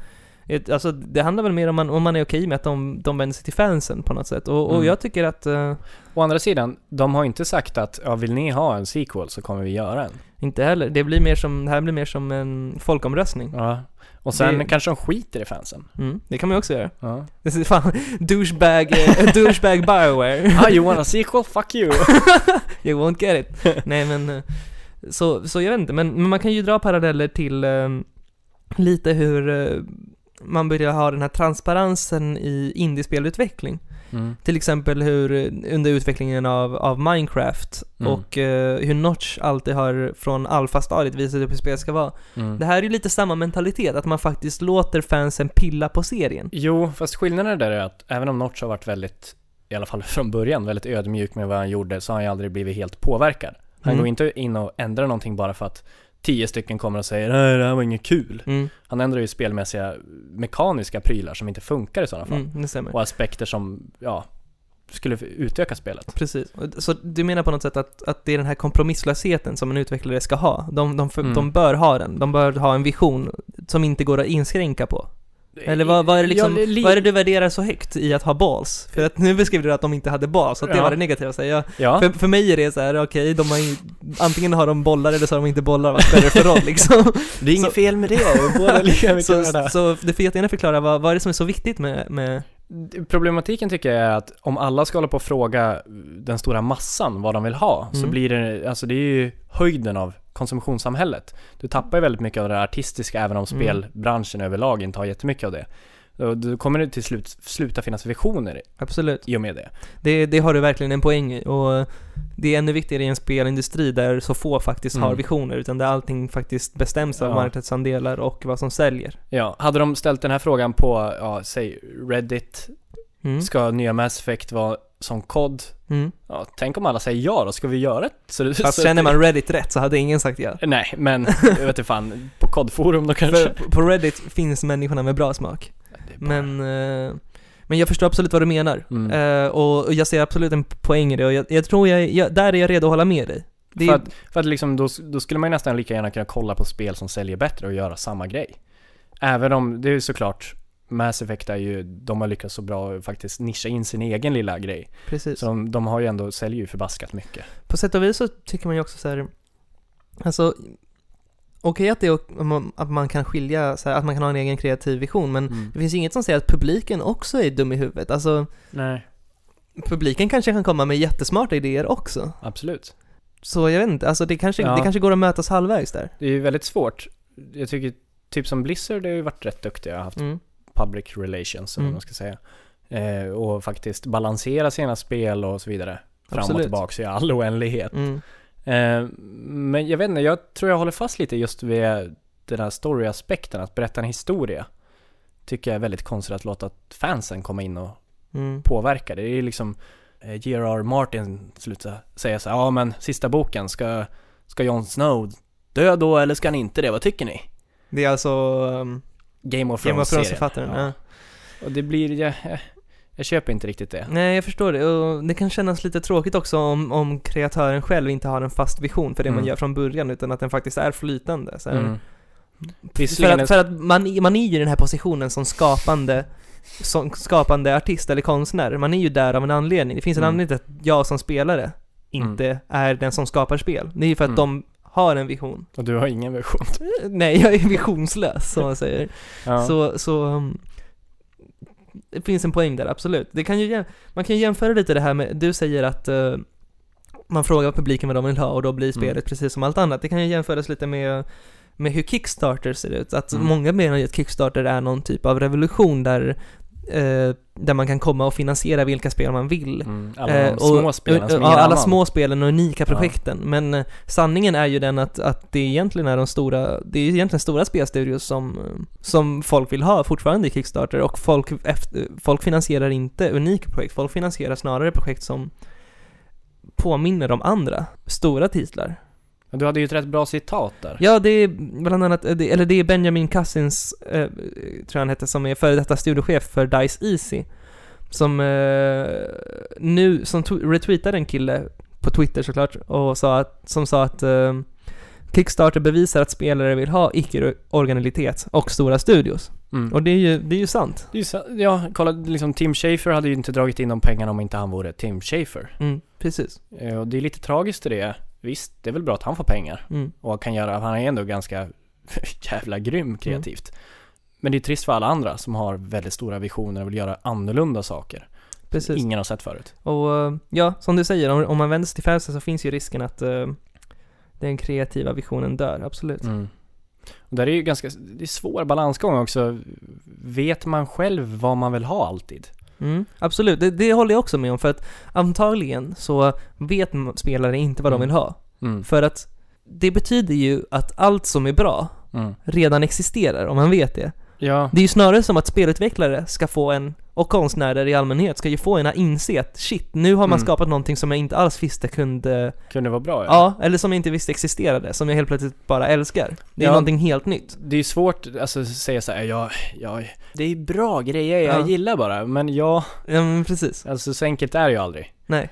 Ett- Alltså det handlar väl mer om man, om man är okej med att de, de vänder sig till fansen på något sätt. Och, och Mm. jag tycker att, eh, Å andra sidan, de har inte sagt att ja, vill ni ha en sequel så kommer vi göra en. inte heller, det blir mer som, det här blir mer som en folkomröstning. Ja. Och sen Det- kanske de skiter i fansen. Mm, det kan man ju också göra. Ja. Det är fan, douchebag, eh, douchebag Bioware. ah, you want a sequel? Fuck you! you won't get it. Nej men, eh, Så, så jag vet inte, men, men man kan ju dra paralleller till eh, lite hur eh, man börjar ha den här transparensen i indiespelutveckling. Mm. Till exempel hur under utvecklingen av, av Minecraft Mm. och eh, hur Notch alltid har från alfastadiet visat upp hur spelet ska vara. Mm. Det här är ju lite samma mentalitet, att man faktiskt låter fansen pilla på serien. Jo, fast skillnaden där är att även om Notch har varit väldigt, i alla fall från början, väldigt ödmjuk med vad han gjorde så har han ju aldrig blivit helt påverkad. Han Mm. går inte in och ändrar någonting bara för att tio stycken kommer och säger nej det här var inget kul. Mm, Han ändrar ju spelmässiga mekaniska prylar som inte funkar i sådana fall. mm. Och aspekter som, ja, skulle utöka spelet. Precis. Så du menar på något sätt att, att det är den här kompromisslösheten som en utvecklare ska ha? De, de, Mm. de bör ha den. De bör ha en vision som inte går att inskränka på. Eller vad, vad, är det liksom, Ja, vad är det du värderar så högt i att ha balls? För att nu beskriver du att de inte hade balls, att det Ja. var det negativa. Så jag, Ja, för, för mig är det så här: okej, har ju, antingen har de bollar eller så har de inte bollar, vad spelar det för roll liksom? det är inget så- fel med det. Båda lika mycket så, värda. så du får jättegärna förklara, vad, vad är det som är så viktigt med, med Problematiken tycker jag är att om alla ska hålla på och fråga den stora massan vad de vill ha, så Mm. blir det, alltså det är ju höjden av konsumtionssamhället. Du tappar ju väldigt mycket av det artistiska även om Mm. spelbranschen överlag inte har jättemycket av det. Då kommer det till slut sluta finnas visioner Absolut. i och med det. Det, det har du verkligen en poäng i och det är ännu viktigare i en spelindustri där så få faktiskt har Mm. visioner, utan där allting faktiskt bestäms av Ja. marknadsandelar och vad som säljer. Ja, hade de ställt den här frågan på, ja, säg Reddit, Mm. ska nya Mass Effect vara som kod? Mm. Ja, tänk om alla säger ja då, ska vi göra det? Så, Fast så känner man Reddit rätt så hade ingen sagt ja. Nej, men jag vet inte fan, på kodforum då kanske? För på Reddit finns människorna med bra smak. Bara- Men, eh, men jag förstår absolut vad du menar. Mm. Eh, och, jag ser absolut en poäng i det och jag, jag tror jag, jag, där är jag redo att hålla med dig. Det För att, för att liksom, då, då skulle man ju nästan lika gärna kunna kolla på spel som säljer bättre och göra samma grej. Även om, det är ju såklart, Mass Effect är ju, de har lyckats så bra faktiskt nischa in sin egen lilla grej. precis. Så de, de har ju ändå, säljer ju förbaskat mycket. På sätt och vis så tycker man ju också så här. alltså Okej att det är, ok- att man- att man kan skilja, så här, att man kan ha en egen kreativ vision, men det finns inget som säger att publiken också är dum i huvudet. Alltså, Nej, publiken kanske kan komma med jättesmarta idéer också. absolut. Så jag vet inte, alltså det kanske, Ja. det kanske går att mötas halvvägs där. Det är ju väldigt svårt. Jag tycker, typ som Blizzard, det har ju varit rätt duktiga. Haft Mm. Public relations, eller Mm. man ska säga. Eh, och faktiskt balansera sina spel och så vidare. Fram och Absolut. tillbaka i all oändlighet. Mm. Eh, men jag vet inte, jag tror jag håller fast lite just vid den här storyaspekten, att berätta en historia. Tycker jag är väldigt konstigt att låta fansen komma in och Mm. påverka det. Är liksom eh, J.R.R. Martin sluta säga så här, ja men sista boken, ska, ska Jon Snow dö då eller ska han inte det? Vad tycker ni? Det är alltså um, Game of Game of Thrones-serien. Thrones-författaren. Ja. Ja. Och det blir, jag, jag, köper inte riktigt det. Nej, jag förstår det. Och det kan kännas lite tråkigt också om, om kreatören själv inte har en fast vision för det man Mm. gör från början, utan att den faktiskt är flytande. Så här. Mm. För att, för att man, man är ju i den här positionen som skapande, som skapande artist eller konstnär. Man är ju där av en anledning. Det finns en Mm. anledning till att jag som spelare inte är den som skapar spel. Det är ju för att Mm. de har en vision. Och du har ingen version. Nej, jag är visionslös, som man säger. Ja. Så, så um, det finns en poäng där, absolut. Det kan ju, man kan ju jämföra lite det här med, du säger att eh, man frågar publiken vad de vill ha och då blir Mm. spelet precis som allt annat. Det kan ju jämföras lite med, med hur Kickstarter ser ut. Att Mm. många menar ju att Kickstarter är någon typ av revolution där, eh, där man kan komma och finansiera vilka spel man vill. Mm, alla Eh, de små och- spelen och- som ja, alla små spelen och unika Ja. projekten. Men eh, sanningen är ju den att, att det egentligen är de stora, det är egentligen stora spelstudios som, eh, som folk vill ha fortfarande i Kickstarter och folk, efter, folk finansierar inte unika projekt, folk finansierar snarare projekt som påminner om andra stora titlar. Men Du hade ju ett rätt bra citat där. Ja, det är bland annat, eller det är Benjamin Cousins, eh, tror jag han heter, som är före detta studiochef för DICE Easy. Som eh, nu, som retweetade en kille på Twitter såklart, och sa att, som sa att eh, Kickstarter bevisar att spelare vill ha icke-originalitet och stora studios. Mm. Och det är ju, det är ju sant. Det är ju så, ja, kolla liksom Tim Schafer hade ju inte dragit in de pengarna om inte han vore Tim Schafer. Mm, precis. Eh, Och det är lite tragiskt i det. Visst, det är väl bra att han får pengar. Mm, Och kan göra, han är ändå ganska jävla grym kreativt. Men det är trist för alla andra som har väldigt stora visioner och vill göra annorlunda saker. precis. Ingen har sett förut. Och eh, ja, som du säger, om, om man vänder sig till fansen så finns ju risken att eh, den kreativa visionen dör, absolut. Mm. Och där är ju ganska, det är svår balansgång också. Vet man själv vad man vill ha alltid? Mm, absolut, det, det håller jag också med om för att antagligen så vet spelare inte vad de Mm. vill ha. Mm. För att det betyder ju att allt som är bra Mm. redan existerar, om man vet det. Ja, Det är ju snarare som att spelutvecklare ska få en, och konstnärer i allmänhet, ska ju få en att inse att shit, nu har man Mm. skapat någonting som jag inte alls visste kunde, kunde vara bra ja, eller som jag inte visste existerade, som jag helt plötsligt bara älskar. Det är Ja. någonting helt nytt. Det är ju svårt alltså, att säga såhär, ja, ja, det är bra grejer jag Ja. gillar bara, men ja, Ja men precis. alltså så enkelt är det ju aldrig. Nej.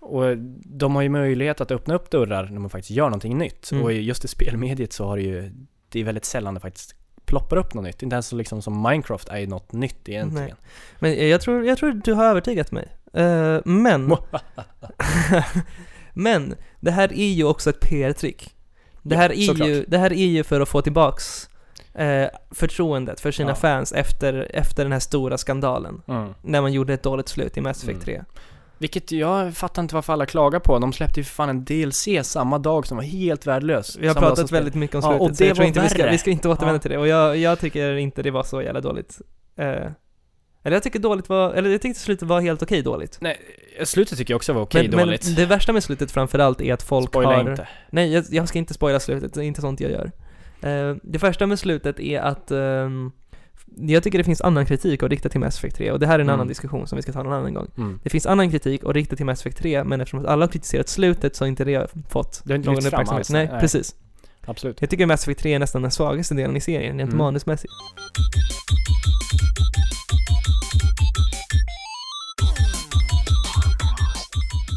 Och de har ju möjlighet att öppna upp dörrar när man faktiskt gör någonting nytt. Mm. Och just i spelmediet så har det ju, det är väldigt sällan det faktiskt ploppar upp något nytt. Inte ens liksom som Minecraft är ju något nytt egentligen. Nej. Men jag tror, jag tror du har övertygat mig. Eh, men, men, det här är ju också ett PR-trick. Det Ja, här, är såklart. ju, det här är ju för att få tillbaks eh, förtroendet för sina Ja. fans efter, efter den här stora skandalen. Mm. När man gjorde ett dåligt slut i Mass Effect Mm. 3. Vilket jag fattar inte varför alla klagar på. De släppte ju för fan en DLC samma dag som var helt värdelös. Vi har Samma pratat väldigt mycket om Ja, slutet, och så det jag tror inte vi ska, vi ska inte återvända Ja. till det. Och jag, jag tycker inte det var så jävla dåligt. Eh, eller jag tycker dåligt var, eller jag tyckte slutet var helt okej dåligt. Nej, slutet tycker jag också var okej men, dåligt. men det värsta med slutet framförallt är att folk Spoila har... inte. Nej, jag, jag ska inte spoila slutet, det är inte sånt jag gör. Eh, det första med slutet är att ehm, jag tycker det finns annan kritik att rikta till Mass Effect 3 och det här är en Mm. annan diskussion som vi ska ta någon annan gång. Mm. Det finns annan kritik att rikta till Mass Effect 3, men eftersom alla har kritiserat slutet så har inte det fått Det inte någon uppmärksamhet. alls, Nej, nej. precis. Absolut. Jag tycker Mass Effect 3 är nästan den svagaste delen i serien, rent Mm. manusmässigt.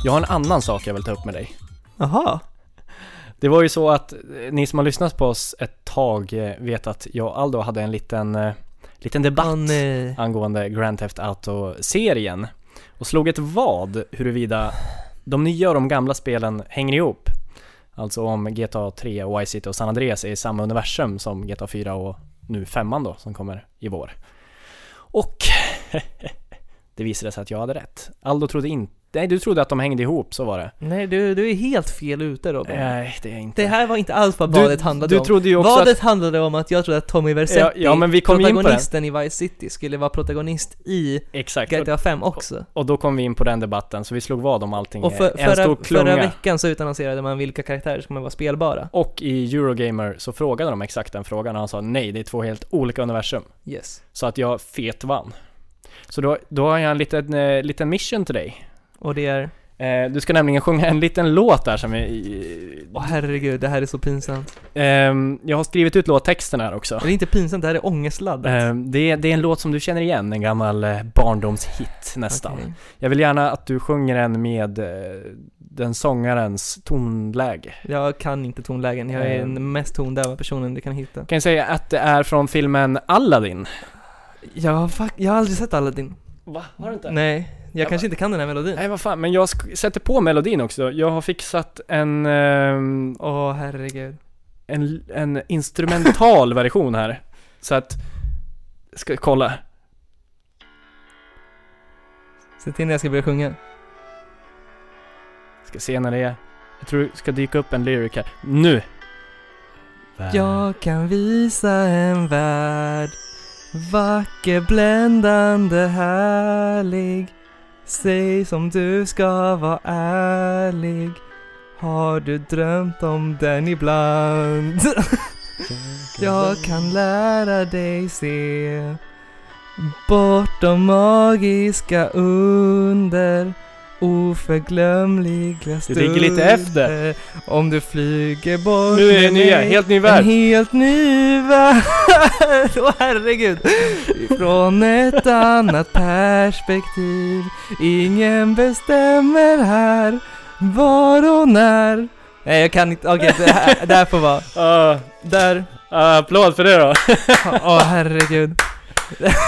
Jag har en annan sak jag vill ta upp med dig. Aha. Det var ju så att eh, ni som har lyssnat på oss ett tag eh, vet att jag och Aldo hade en liten, eh, liten debatt nej. angående Grand Theft Auto-serien och slog ett vad huruvida de nya och de gamla spelen hänger ihop. Alltså om GTA 3 och Vice City och San Andreas är i samma universum som GTA 4 och nu femman då som kommer i vår. Och det visade sig att jag hade rätt. Aldo trodde inte, nej du trodde att de hängde ihop, så var det. Nej, du, du är helt fel ute Robin. Nej, det är inte. Det här var inte alls vad du, badet handlade du om. trodde ju också Vadet att, handlade om att jag trodde att Tommy Vercetti, Ja, ja, men vi kom in på protagonisten i Vice City, skulle vara protagonist i exakt, och, GTA 5 också. och då kom vi in på den debatten, så vi slog vad om allting. Och för, en stor förra, klunga. förra veckan så utannonserade man vilka karaktärer som kommer vara spelbara. Och i Eurogamer så frågade de exakt den frågan och han sa nej, det är två helt olika universum. Yes. Så att jag fet vann. Så då, då har jag en liten, eh, liten mission till dig. Och det är... Eh, du ska nämligen sjunga en liten låt där som är... Åh herregud, det här är så pinsamt. Ehm, jag har skrivit ut låttexten här också. Det är inte pinsamt, det här är ångestladdat. Ehm, det, är, det är en låt som du känner igen, en gammal eh, barndomshit nästan. Okej. Jag vill gärna att du sjunger den med eh, den sångarens tonläge. Jag kan inte tonlägen, jag är Ehm. den mest tondöva personen du kan hitta. Kan jag säga att det är från filmen Aladdin? Ja, fuck, jag har aldrig sett Aladdin. Va? Har du inte? Nej, jag Jag kanske bara- inte kan den här melodin. Nej vad fan, men jag sätter på melodin också. Jag har fixat en, ehm, Åh herregud. en, en instrumental version här. Så att, ska kolla. Se till när jag ska börja sjunga. Ska se när det är. Jag tror det ska dyka upp en lyric här. Nu! Jag kan visa en värld Vacker, bländande, härlig Säg som du ska vara ärlig Har du drömt om den ibland? Jag kan lära dig se Bortom magiska under Oförglömliga Du ligger lite efter. Om du flyger bort Nu är det nya, helt ny En värld. helt ny värld. Åh herregud. Från ett annat perspektiv. Ingen bestämmer här Var och när. Nej jag kan inte, okej det, här, det här får vara. Ah, Där, ah, applåd för det då. åh herregud.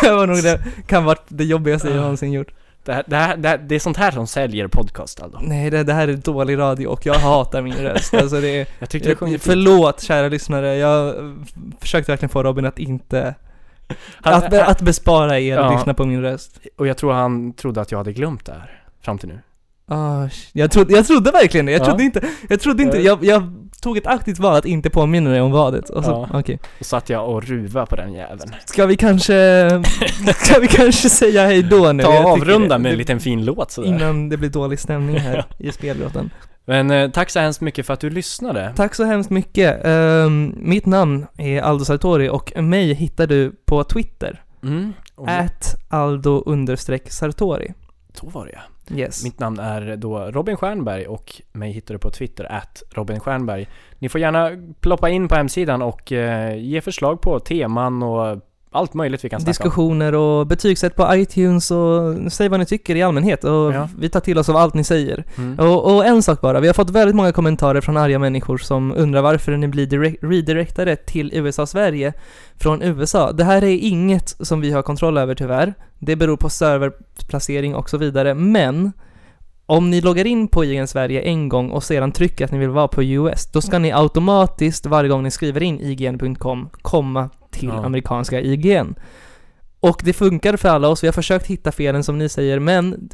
Det var nog det, kan vara det jobbigaste jag någonsin gjort Det, här, det, här, det, här, det är sånt här som säljer podcast Aldo. Nej det, det här är dålig radio och jag hatar min röst Alltså det är Jag tyckte sjöng jag. Förlåt kära lyssnare, jag försökte verkligen få Robin att inte Han- att, att bespara er att Ja. lyssna på min röst Och jag tror han trodde att jag hade glömt det här. Fram till nu. Sh- jag, trodde, jag trodde verkligen det, jag Ja. trodde inte, jag trodde inte, jag, jag tog ett aktivt val att inte påminna dig om vadet. Och så, Ja. okej. Och satt jag och ruva på den jäveln. Ska vi kanske, ska vi kanske säga hej då nu? Ta och avrunda med en liten fin låt sådär. Innan det blir dålig stämning här i spelgråten. Men eh, tack så hemskt mycket för att du lyssnade. Tack så hemskt mycket. Ehm, mitt namn är Aldo Sartori och mig hittar du på Twitter. Mm. At Aldo understreck Sartori. så var det ja. Yes. Mitt namn är då Robin Stjernberg och mig hittar du på Twitter, at Robin Stjernberg. Ni får gärna ploppa in på hemsidan och eh, ge förslag på teman och allt möjligt vi kan snacka om. Diskussioner och betygsätt på iTunes och säg vad ni tycker i allmänhet och Ja. vi tar till oss av allt ni säger. Mm. Och, och en sak bara, vi har fått väldigt många kommentarer från arga människor som undrar varför ni blir direkt, redirectade till USA-Sverige från USA. Det här är inget som vi har kontroll över tyvärr. Det beror på serverplacering och så vidare, men om ni loggar in på IGN Sverige en gång och sedan trycker att ni vill vara på US, då ska ni automatiskt varje gång ni skriver in ign.com komma till Ja. amerikanska IGN. Och det funkar för alla oss, vi har försökt hitta felen som ni säger, men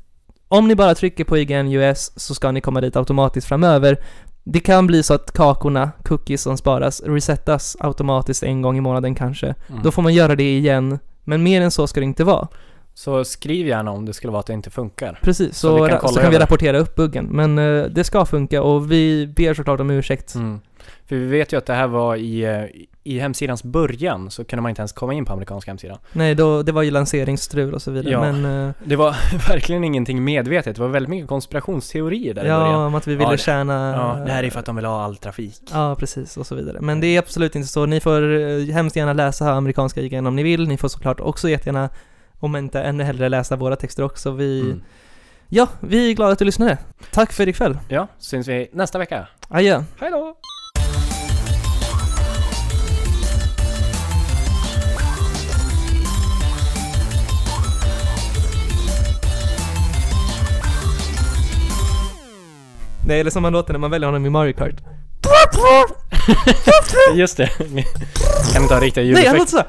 om ni bara trycker på IGN US så ska ni komma dit automatiskt framöver. Det kan bli så att kakorna, cookies som sparas, resetas automatiskt en gång i månaden kanske. Mm. Då får man göra det igen, men mer än så ska det inte vara. Så skriv gärna om det skulle vara att det inte funkar. Precis, Så så, vi kan så kan vi rapportera upp buggen. Men eh, det ska funka och vi ber såklart om ursäkt. Mm. För vi vet ju att det här var i, eh, i hemsidans början så kunde man inte ens komma in på amerikanska hemsidan. Nej, då, det var ju lanseringsstrul och så vidare. Ja. Men eh, Det var verkligen ingenting medvetet, det var väldigt mycket konspirationsteorier där i början. ja, om att vi ville Ja, tjäna... Ja, det här är för att de vill ha all trafik. Ja, precis, och så vidare. Men det är absolut inte så. Ni får eh, hemskt gärna läsa amerikanska IGN om ni vill. Ni får såklart också jättegärna, om inte ännu hellre, läsa våra texter också. Vi, Mm. ja, vi är glada att du lyssnade. Tack för ikväll. Ja, syns vi nästa vecka. Adjö. Hej då! Nej, eller som man låter när man väljer honom i Mario Kart. Just det, kan inte ha riktiga Nej, han ljudeffekter. låter såhär.